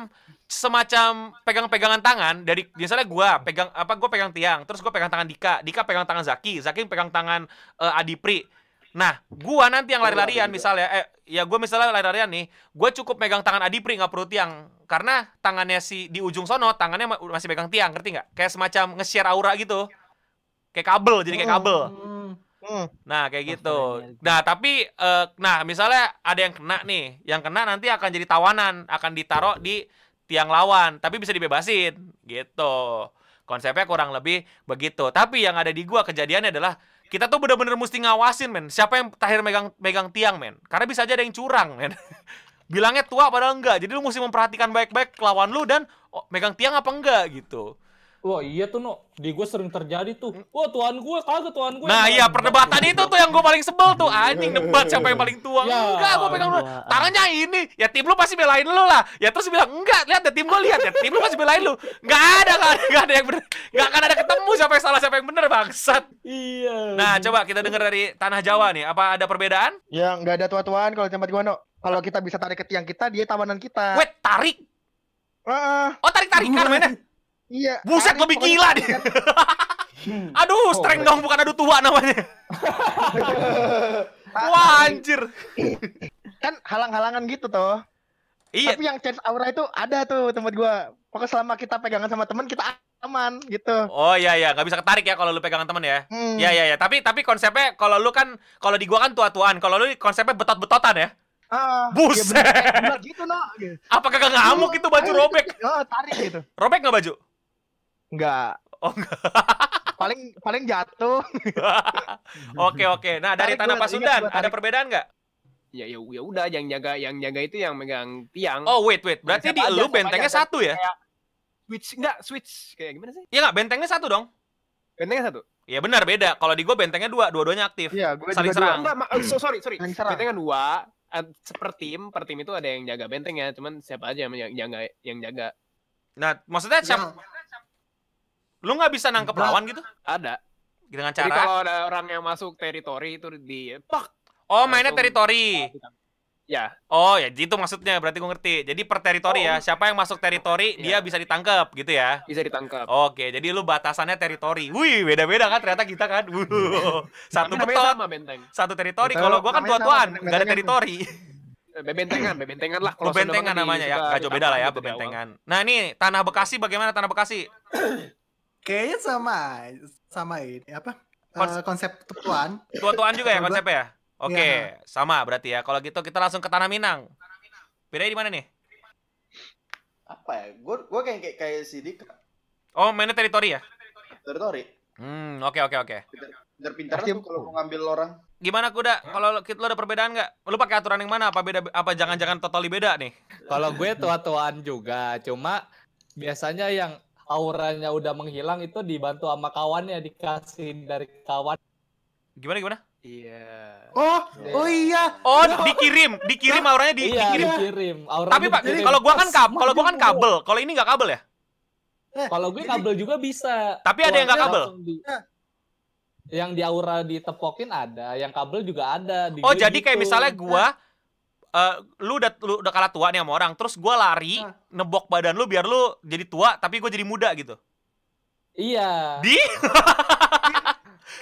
semacam pegang-pegangan tangan dari misalnya gua pegang apa gua pegang tiang, terus gua pegang tangan Dika, Dika pegang tangan Zaki, Zaki pegang tangan eh, Adipri. Nah, gua nanti yang lari-larian misalnya eh ya gua misalnya lari-larian nih, gua cukup megang tangan Adipri nggak perlu tiang karena tangannya si di ujung sono tangannya ma- masih pegang tiang, ngerti nggak? Kayak semacam nge-share aura gitu. Kayak kabel, jadi kayak kabel. Hmm, Nah, kayak gitu. energi. Nah, tapi eh, nah, misalnya ada yang kena nih. Yang kena nanti akan jadi tawanan, akan ditaruh di tiang lawan, tapi bisa dibebasin gitu. Konsepnya kurang lebih begitu. Tapi yang ada di gua kejadiannya adalah kita tuh bener-bener mesti ngawasin, men. Siapa yang terakhir megang megang tiang, men. Karena bisa aja ada yang curang, men. [laughs] Bilangnya tua padahal enggak. Jadi lu mesti memperhatikan baik-baik lawan lu dan oh, megang tiang apa enggak gitu. Wah iya tuh no, di gue sering terjadi tuh. Wah tuan gue kagak tuan gue. Nah iya perdebatan itu tuh yang gue paling sebel tuh. Anjing debat siapa yang paling tua? Ya, enggak gue pegang lu. Tangannya ini. Ya tim lu pasti belain lu lah. Ya terus bilang enggak lihat ya tim gue lihat. Ya tim lu pasti belain lu. Nggak ada nggak ada, yang bener. Nggak akan ada ketemu siapa yang salah siapa yang bener bangsat. Iya. nah coba kita dengar dari tanah Jawa nih. Apa ada perbedaan? Ya nggak ada tua-tuaan kalau tempat gua no. Kalau kita bisa tarik ke tiang kita, dia tawanan kita. wait tarik. Heeh, oh tarik tarikan mainnya iya. buset lebih gila tarik. [laughs] dia [laughs] aduh strength dong bukan adu tua namanya [laughs] wah anjir Kan halang-halangan gitu toh. iya Tapi yang chance aura itu ada tuh tempat gua. Pokoknya selama kita pegangan sama teman kita aman gitu. oh iya iya nggak bisa ketarik ya kalau lu pegangan temen ya Hmm. Iya iya iya, tapi tapi konsepnya kalau lu kan kalau di gua kan tua-tuaan, kalau lu konsepnya betot-betotan ya. Ah, Buset. ya bener, gula gitu no. Gitu. Apa kagak ngamuk itu baju robek? Oh, tarik gitu. Robek nggak baju? Enggak. Oh enggak. [laughs] Paling paling jatuh. [laughs] Oke oke. Nah dari Tarik Tanah Pasundan ada tarik. perbedaan nggak? Ya ya ya udah yang jaga yang jaga itu yang megang tiang. Oh wait wait, berarti di lu bentengnya aja. satu ya? Kayak switch enggak switch kayak gimana sih? Iya nggak, bentengnya satu dong. Bentengnya satu. Iya benar beda. Kalau di gua bentengnya dua, dua-duanya aktif. Iya, gua Saling juga serang. dua. Enggak, ma- eh, so, sorry, sorry. Serang. Bentengnya dua, eh, per tim, per tim itu ada yang jaga bentengnya, cuman siapa aja yang jaga yang jaga. Nah maksudnya siapa? Lu nggak bisa nangkep lawan gitu? Ada. Dengan Jadi cara? kalau ada orang yang masuk teritori itu di pak. Oh mainnya teritori. Ya, Oh ya gitu maksudnya berarti gua ngerti. Jadi per teritori Oh. ya. Siapa yang masuk teritori dia Iya. bisa ditangkap gitu ya. bisa ditangkap. Oke, jadi lu batasannya teritori. Wih, beda-beda kan ternyata kita kan. Wuh. Satu betot, sama benteng. satu teritori. Kalau gua kan tua-tuan, nggak ada benteng-bentengan. teritori. Eh, Bebentengan, bebentengan lah kalau Bebentengan namanya ya, jauh beda lah ya, gitu bebentengan. Nah ini tanah Bekasi bagaimana tanah Bekasi? Kayaknya sama sama ini apa? Kons- Eh, konsep tuan. Tua-tuan juga ya konsepnya ya? Oke, Iya. sama berarti ya. Kalau gitu kita langsung ke tanah Minang. Bedanya di mana nih? Apa ya? Gue gue kayak kayak kayak si Dika. Oh, mainnya teritori ya? Teritori. Hmm, oke oke oke. Pintar-pintar Pasti- tuh kalau mau ngambil orang. Gimana kuda? Kalau lu lu ada perbedaan nggak? Lu pakai aturan yang mana? Apa beda? Apa jangan-jangan totally beda nih? Kalau gue tua-tuaan juga, cuma biasanya yang auranya udah menghilang itu dibantu sama kawannya dikasih dari kawan. Gimana gimana? Iya. Oh, oh iya. Oh, dikirim, dikirim auranya di, iya, dikirim. dikirim. Auranya Tapi Pak, kalau gua kan kab, kalau gua kan kabel. Kalau ini nggak kabel ya? Kalau gue kabel juga bisa. Tapi ada yang nggak kabel? Di- Yang di aura ditepokin ada, yang kabel juga ada. Di Oh, jadi kayak gitu. misalnya gua eh lu udah lu udah kalah tua nih sama orang, terus gua lari Ah. nebok badan lu biar lu jadi tua tapi gua jadi muda gitu. Iya. Di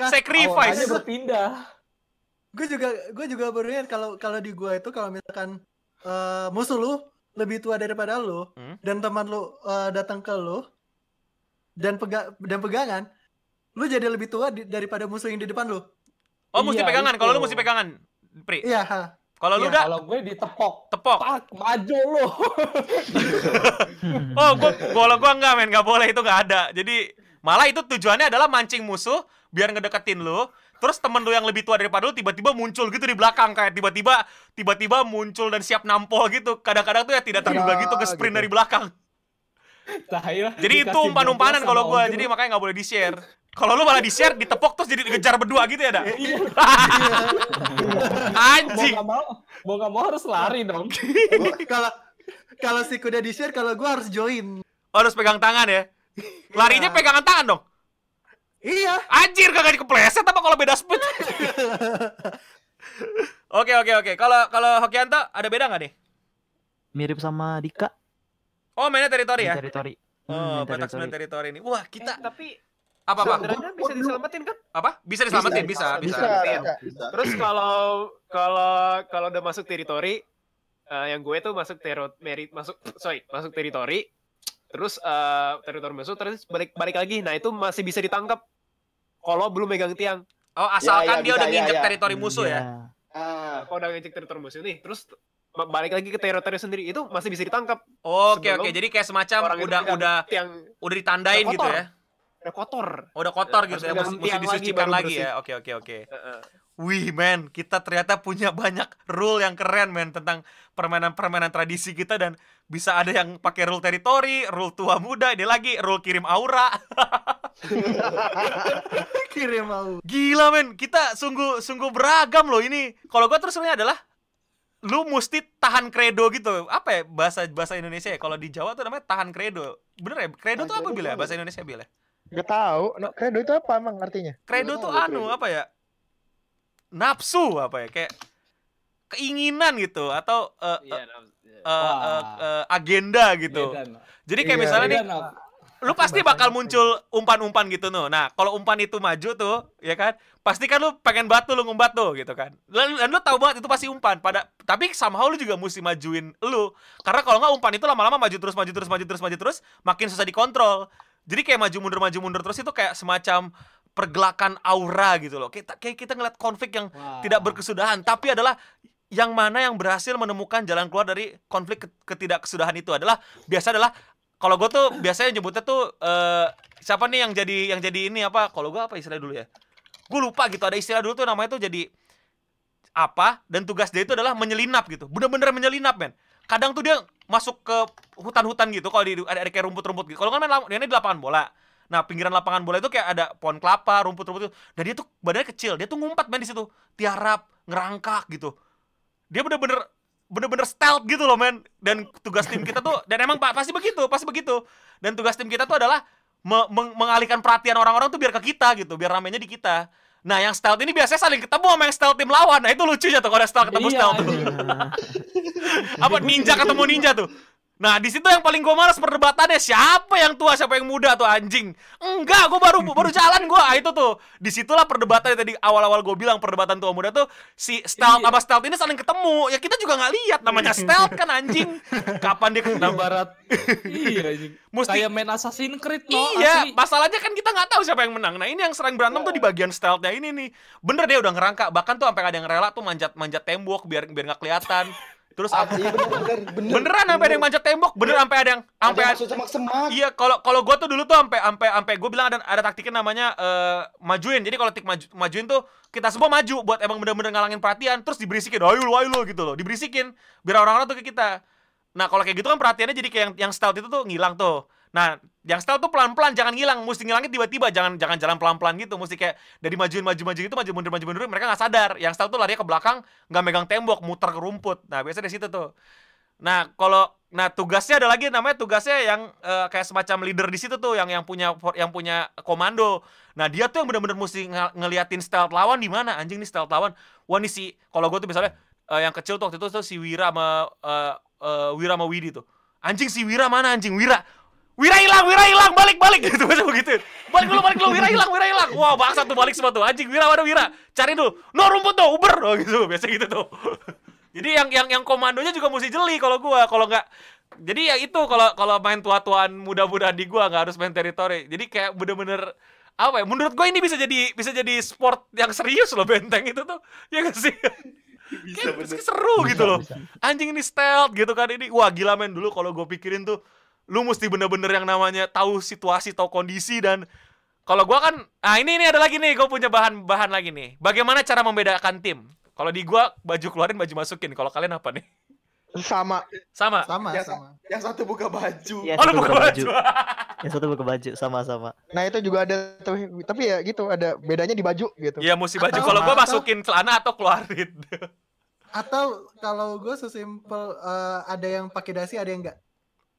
sacrifice. Auranya berpindah. gue juga gue juga baru ingat kalau kalau di gua itu kalau misalkan eh, musuh lu lebih tua daripada lu Hmm. dan teman lu eh, datang ke lu dan pega dan pegangan lu jadi lebih tua di- daripada musuh yang di depan lu Oh, mesti Iya, pegangan. Kalau lu mesti pegangan. Pri. iya ha. Kalau lu Iya, udah Kalau gue ditepok, tepok. tak maju lu. [laughs] Oh, gua kalau gua enggak men, enggak boleh itu enggak ada. Jadi malah itu tujuannya adalah mancing musuh biar ngedeketin lu. Terus temen lu yang lebih tua daripada lu tiba-tiba muncul gitu di belakang kayak tiba-tiba tiba-tiba muncul dan siap nampol gitu. Kadang-kadang tuh ya tidak terduga Ya, gitu ke sprint gitu. dari belakang. [laughs] Saya Jadi itu umpan-umpanan kalau Ogen. jadi makanya nggak boleh di-share. Kalau lu malah di-share, ditepok terus jadi ngejar berdua gitu ya, dah. [laughs] Iya. Anjing. mau nggak mau, mau nggak mau harus lari dong. [laughs] Kalau kalau si kuda di share kalau gua harus join Oh, harus pegang tangan ya. Larinya Iya. pegangan tangan dong. iya Anjir kagak dikepleset apa kalau beda speed? [laughs] Oke oke oke. Kalau kalau Hokianto ada beda nggak nih? Mirip sama Dika Oh mainnya teritori di ya? teritori. Oh Hmm, Batak teritori. 9 teritori ini. Wah Eh, kita tapi apa apa sebenarnya bisa diselamatin kan? apa? Bisa diselamatin bisa bisa. Bisa, Iya. bisa. Bisa. Terus kalau kalau kalau udah masuk teritori eh, yang gue tuh masuk tero merit masuk sorry masuk teritori terus eh, teritori masuk terus balik balik lagi nah itu masih bisa ditangkap kalau belum megang tiang Oh asalkan Ya, ya, dia bisa, udah ya, nginjek ya. teritori musuh ya. Iya. Ah, kalau udah ngecek teritori musuh nih terus ba- balik lagi ke teritori sendiri itu masih bisa ditangkap Oke oke. Jadi kayak semacam udah udah tiang udah ditandain gitu ya. Udah kotor Oh, udah kotor Ya, gitu ya. Mesti, mesti lagi disucikan lagi bersih. ya. Oke oke oke. Heeh. wih men, kita ternyata punya banyak rule yang keren men tentang permainan-permainan tradisi kita dan bisa ada yang pakai rule teritori, rule tua muda, ini lagi rule kirim aura. [laughs] Kirim mau. Gila men, kita sungguh sungguh beragam loh ini. Kalau gua terus sebenarnya adalah lu mesti tahan kredo gitu. Apa ya bahasa bahasa Indonesia ya? Kalau di Jawa tuh namanya tahan kredo. Bener ya? Kredo tuh apa bila ya? bahasa Indonesia bila? Gak tahu. No, kredo itu apa emang artinya? Tuh tahu anu kredo. apa ya? Nafsu apa ya? Kayak keinginan gitu atau eh, Iya, eh, nah, iya. eh, Wah. eh, eh, agenda gitu. Medan. Jadi kayak Iya, misalnya nih Medan, apa? lu pasti bakal muncul umpan-umpan gitu no. Nah, kalau umpan itu maju tuh, ya kan? Pasti kan lu pengen batu lu ngumpat tuh gitu kan. Dan, dan lu tahu banget itu pasti umpan. Pada tapi somehow lu juga mesti majuin lu. Karena kalau nggak umpan itu lama-lama maju terus maju terus maju terus maju terus makin susah dikontrol. Jadi kayak maju mundur maju mundur terus itu kayak semacam pergelakan aura gitu loh. Kita kayak kita ngeliat konflik yang Wah. tidak berkesudahan, tapi adalah yang mana yang berhasil menemukan jalan keluar dari konflik ke- ketidakkesudahan itu adalah biasa adalah kalau gue tuh biasanya nyebutnya tuh eh, siapa nih yang jadi yang jadi ini apa kalau gue apa istilah dulu ya gue lupa gitu ada istilah dulu tuh namanya tuh jadi apa dan tugas dia itu adalah menyelinap gitu bener-bener menyelinap men kadang tuh dia masuk ke hutan-hutan gitu kalau di ada, ada kayak rumput-rumput gitu. Kalau kan main dia di lapangan bola. Nah pinggiran lapangan bola itu kayak ada pohon kelapa rumput-rumput itu. Dan dia tuh badannya kecil dia tuh ngumpat men di situ. Tiarap ngerangkak gitu. Dia bener-bener bener-bener stealth gitu loh men. Dan tugas tim kita tuh dan emang pa- pasti begitu pasti begitu. Dan tugas tim kita tuh adalah me- meng- mengalihkan perhatian orang-orang tuh biar ke kita gitu biar ramenya di kita nah yang stealth ini biasanya saling ketemu sama yang stealth tim lawan. Nah itu lucunya tuh kalau ada stealth ketemu Iya, stealth tuh. anjing. [laughs] apa ninja ketemu ninja tuh Nah, di situ yang paling gue males perdebatannya siapa yang tua, siapa yang muda tuh anjing. Enggak, gue baru baru jalan gue. Ah, itu tuh. Di situlah perdebatannya tadi awal-awal gue bilang perdebatan tua muda tuh si stealth Iya. sama stealth ini saling ketemu. Ya kita juga nggak lihat namanya stealth kan anjing. Kapan dia Di ketemu? barat. iya, anjing. Mesti- Kayak main Assassin's Creed no, iya, asli. masalahnya kan kita nggak tahu siapa yang menang. Nah, ini yang sering berantem tuh di bagian stealthnya ini nih. Bener dia udah ngerangka, bahkan tuh sampai ada yang rela tuh manjat-manjat tembok biar biar nggak kelihatan. Terus Ah, apa? iya bener bener bener. Beneran sampai ada yang manjat tembok, bener sampai ada yang sampai masuk semak-semak. Iya, kalau kalau gua tuh dulu tuh sampai sampai sampai gue bilang ada ada taktiknya namanya eh, majuin. Jadi kalau tik maju, majuin tuh kita semua maju buat emang bener-bener ngalangin perhatian, terus diberisikin, ayo lu, ayo lu gitu loh, diberisikin biar orang-orang tuh ke kita. Nah, kalau kayak gitu kan perhatiannya jadi kayak yang yang stealth itu tuh ngilang tuh. Nah, yang stealth tuh pelan-pelan jangan ngilang, mesti ngilangnya tiba-tiba, jangan jangan jalan pelan-pelan gitu, mesti kayak dari majuin maju-maju gitu, maju mundur maju mundur mereka nggak sadar. Yang stealth tuh lari ke belakang, nggak megang tembok, muter ke rumput. Nah, biasanya di situ tuh. Nah, kalau nah tugasnya ada lagi namanya tugasnya yang eh, kayak semacam leader di situ tuh yang yang punya yang punya komando. Nah, dia tuh yang benar-benar mesti ng- ngeliatin stealth lawan di mana anjing nih stealth lawan. Wah, nih si kalau gue tuh misalnya eh, yang kecil tuh waktu itu tuh si Wira sama eh, eh, Wira sama Widi tuh. Anjing si Wira mana anjing? Wira. Wira hilang, Wira hilang, balik, balik [laughs] gitu biasa begitu. Balik dulu, balik dulu, Wira hilang, Wira hilang. Wah, bangsa tuh balik semua tuh. Anjing Wira mana Wira? Cari dulu. No rumput tuh, Uber oh, gitu. [laughs] Biasa gitu tuh. [laughs] Jadi yang yang yang komandonya juga mesti jeli kalau gua, kalau nggak jadi ya itu kalau kalau main tua-tuan muda-muda di gua nggak harus main teritori. Jadi kayak bener-bener apa ya? Menurut gua ini bisa jadi bisa jadi sport yang serius loh benteng itu tuh. Ya nggak sih? Bisa Kayak bener. seru gitu loh. Anjing ini stealth gitu kan ini. Wah, gila men dulu kalau gue pikirin tuh lu mesti bener-bener yang namanya tahu situasi, tahu kondisi dan kalau gua kan ah ini ini ada lagi nih, gue punya bahan-bahan lagi nih. Bagaimana cara membedakan tim? Kalau di gua baju keluarin, baju masukin. Kalau kalian apa nih? Sama. Sama. Sama, Yang, sama. yang satu buka baju. Iya, Oh, lu satu buka buka baju. baju. Yang satu buka baju sama-sama. Nah itu juga ada. Tapi ya gitu ada bedanya di baju gitu. Iya, mesti baju. Kalau gua atau- masukin celana atau keluarin. Atau kalau gue sesimpel eh, ada yang pakai dasi, ada yang enggak.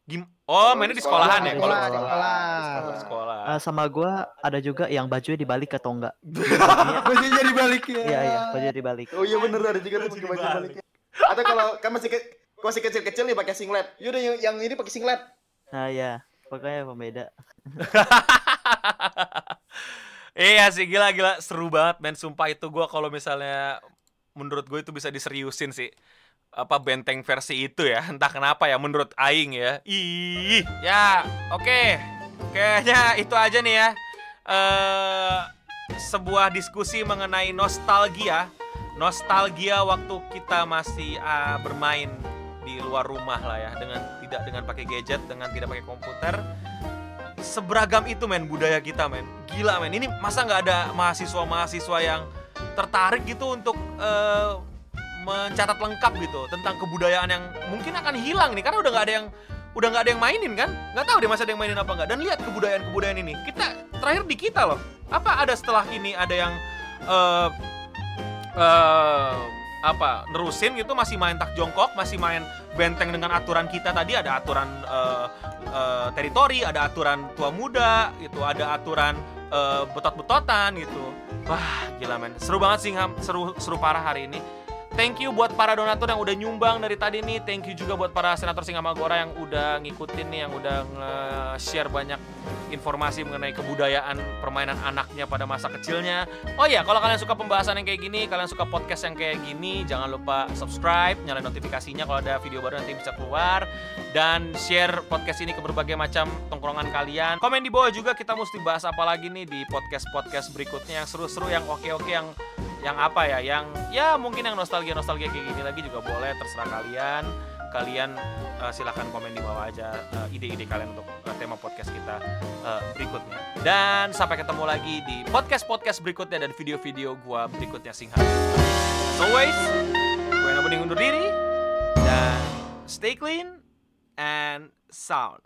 Gim oh, mainnya di sekolahan ya? Sekolah, Kalau sekolah. Kalau sekolah. Ah, sama gua ada juga yang bajunya dibalik atau enggak. [laughs] Bajunya dibalik ya. Iya iya, bajunya dibalik. Oh iya bener ada juga tuh pakai baju baliknya. Atau kalau kan masih ke, masih kecil-kecil nih pakai singlet. Yaudah yang, yang ini pakai singlet. Nah ya, pokoknya pembeda. [laughs] Iya sih gila gila seru banget men sumpah itu gua kalau misalnya menurut gue itu bisa diseriusin sih apa benteng versi itu ya. [laughs] Entah kenapa ya menurut Aing ya. Ih. Ya oke. Kayaknya itu aja nih ya. Eh sebuah diskusi mengenai nostalgia. Nostalgia waktu kita masih ah, bermain di luar rumah lah ya. Dengan tidak dengan pakai gadget dengan tidak pakai komputer. Seberagam itu men budaya kita men. Gila men. Ini masa nggak ada mahasiswa mahasiswa yang tertarik gitu untuk eh, mencatat lengkap gitu tentang kebudayaan yang mungkin akan hilang nih karena udah nggak ada yang udah nggak ada yang mainin kan? Nggak tahu deh masih ada yang mainin apa nggak. Dan lihat kebudayaan kebudayaan ini. Kita terakhir di kita loh. Apa ada setelah ini ada yang eh eh, apa nerusin gitu? Masih main tak jongkok masih main benteng dengan aturan kita tadi. Ada aturan eh, eh, teritori ada aturan tua muda gitu ada aturan eh, betot-betotan gitu. Wah gila men. Seru banget sih seru seru parah hari ini Thank you buat para donatur yang udah nyumbang dari tadi nih. Thank you juga buat para senator Singamagora yang udah ngikutin nih, yang udah nge-share banyak informasi mengenai kebudayaan permainan anaknya pada masa kecilnya. Oh iya, kalau kalian suka pembahasan yang kayak gini, kalian suka podcast yang kayak gini, jangan lupa subscribe, nyalain notifikasinya kalau ada video baru nanti bisa keluar dan share podcast ini ke berbagai macam tongkrongan kalian. Komen di bawah juga kita mesti bahas apa lagi nih di podcast-podcast berikutnya yang seru-seru, yang oke-oke, yang yang apa ya? Yang ya mungkin yang nostalgia nostalgia kayak gini lagi juga boleh terserah kalian. Kalian eh, silahkan komen di bawah aja eh, ide-ide kalian untuk eh, tema podcast kita eh, berikutnya. Dan sampai ketemu lagi di podcast podcast berikutnya dan video-video gua berikutnya singhat as always gue Noboding undur diri dan stay clean and sound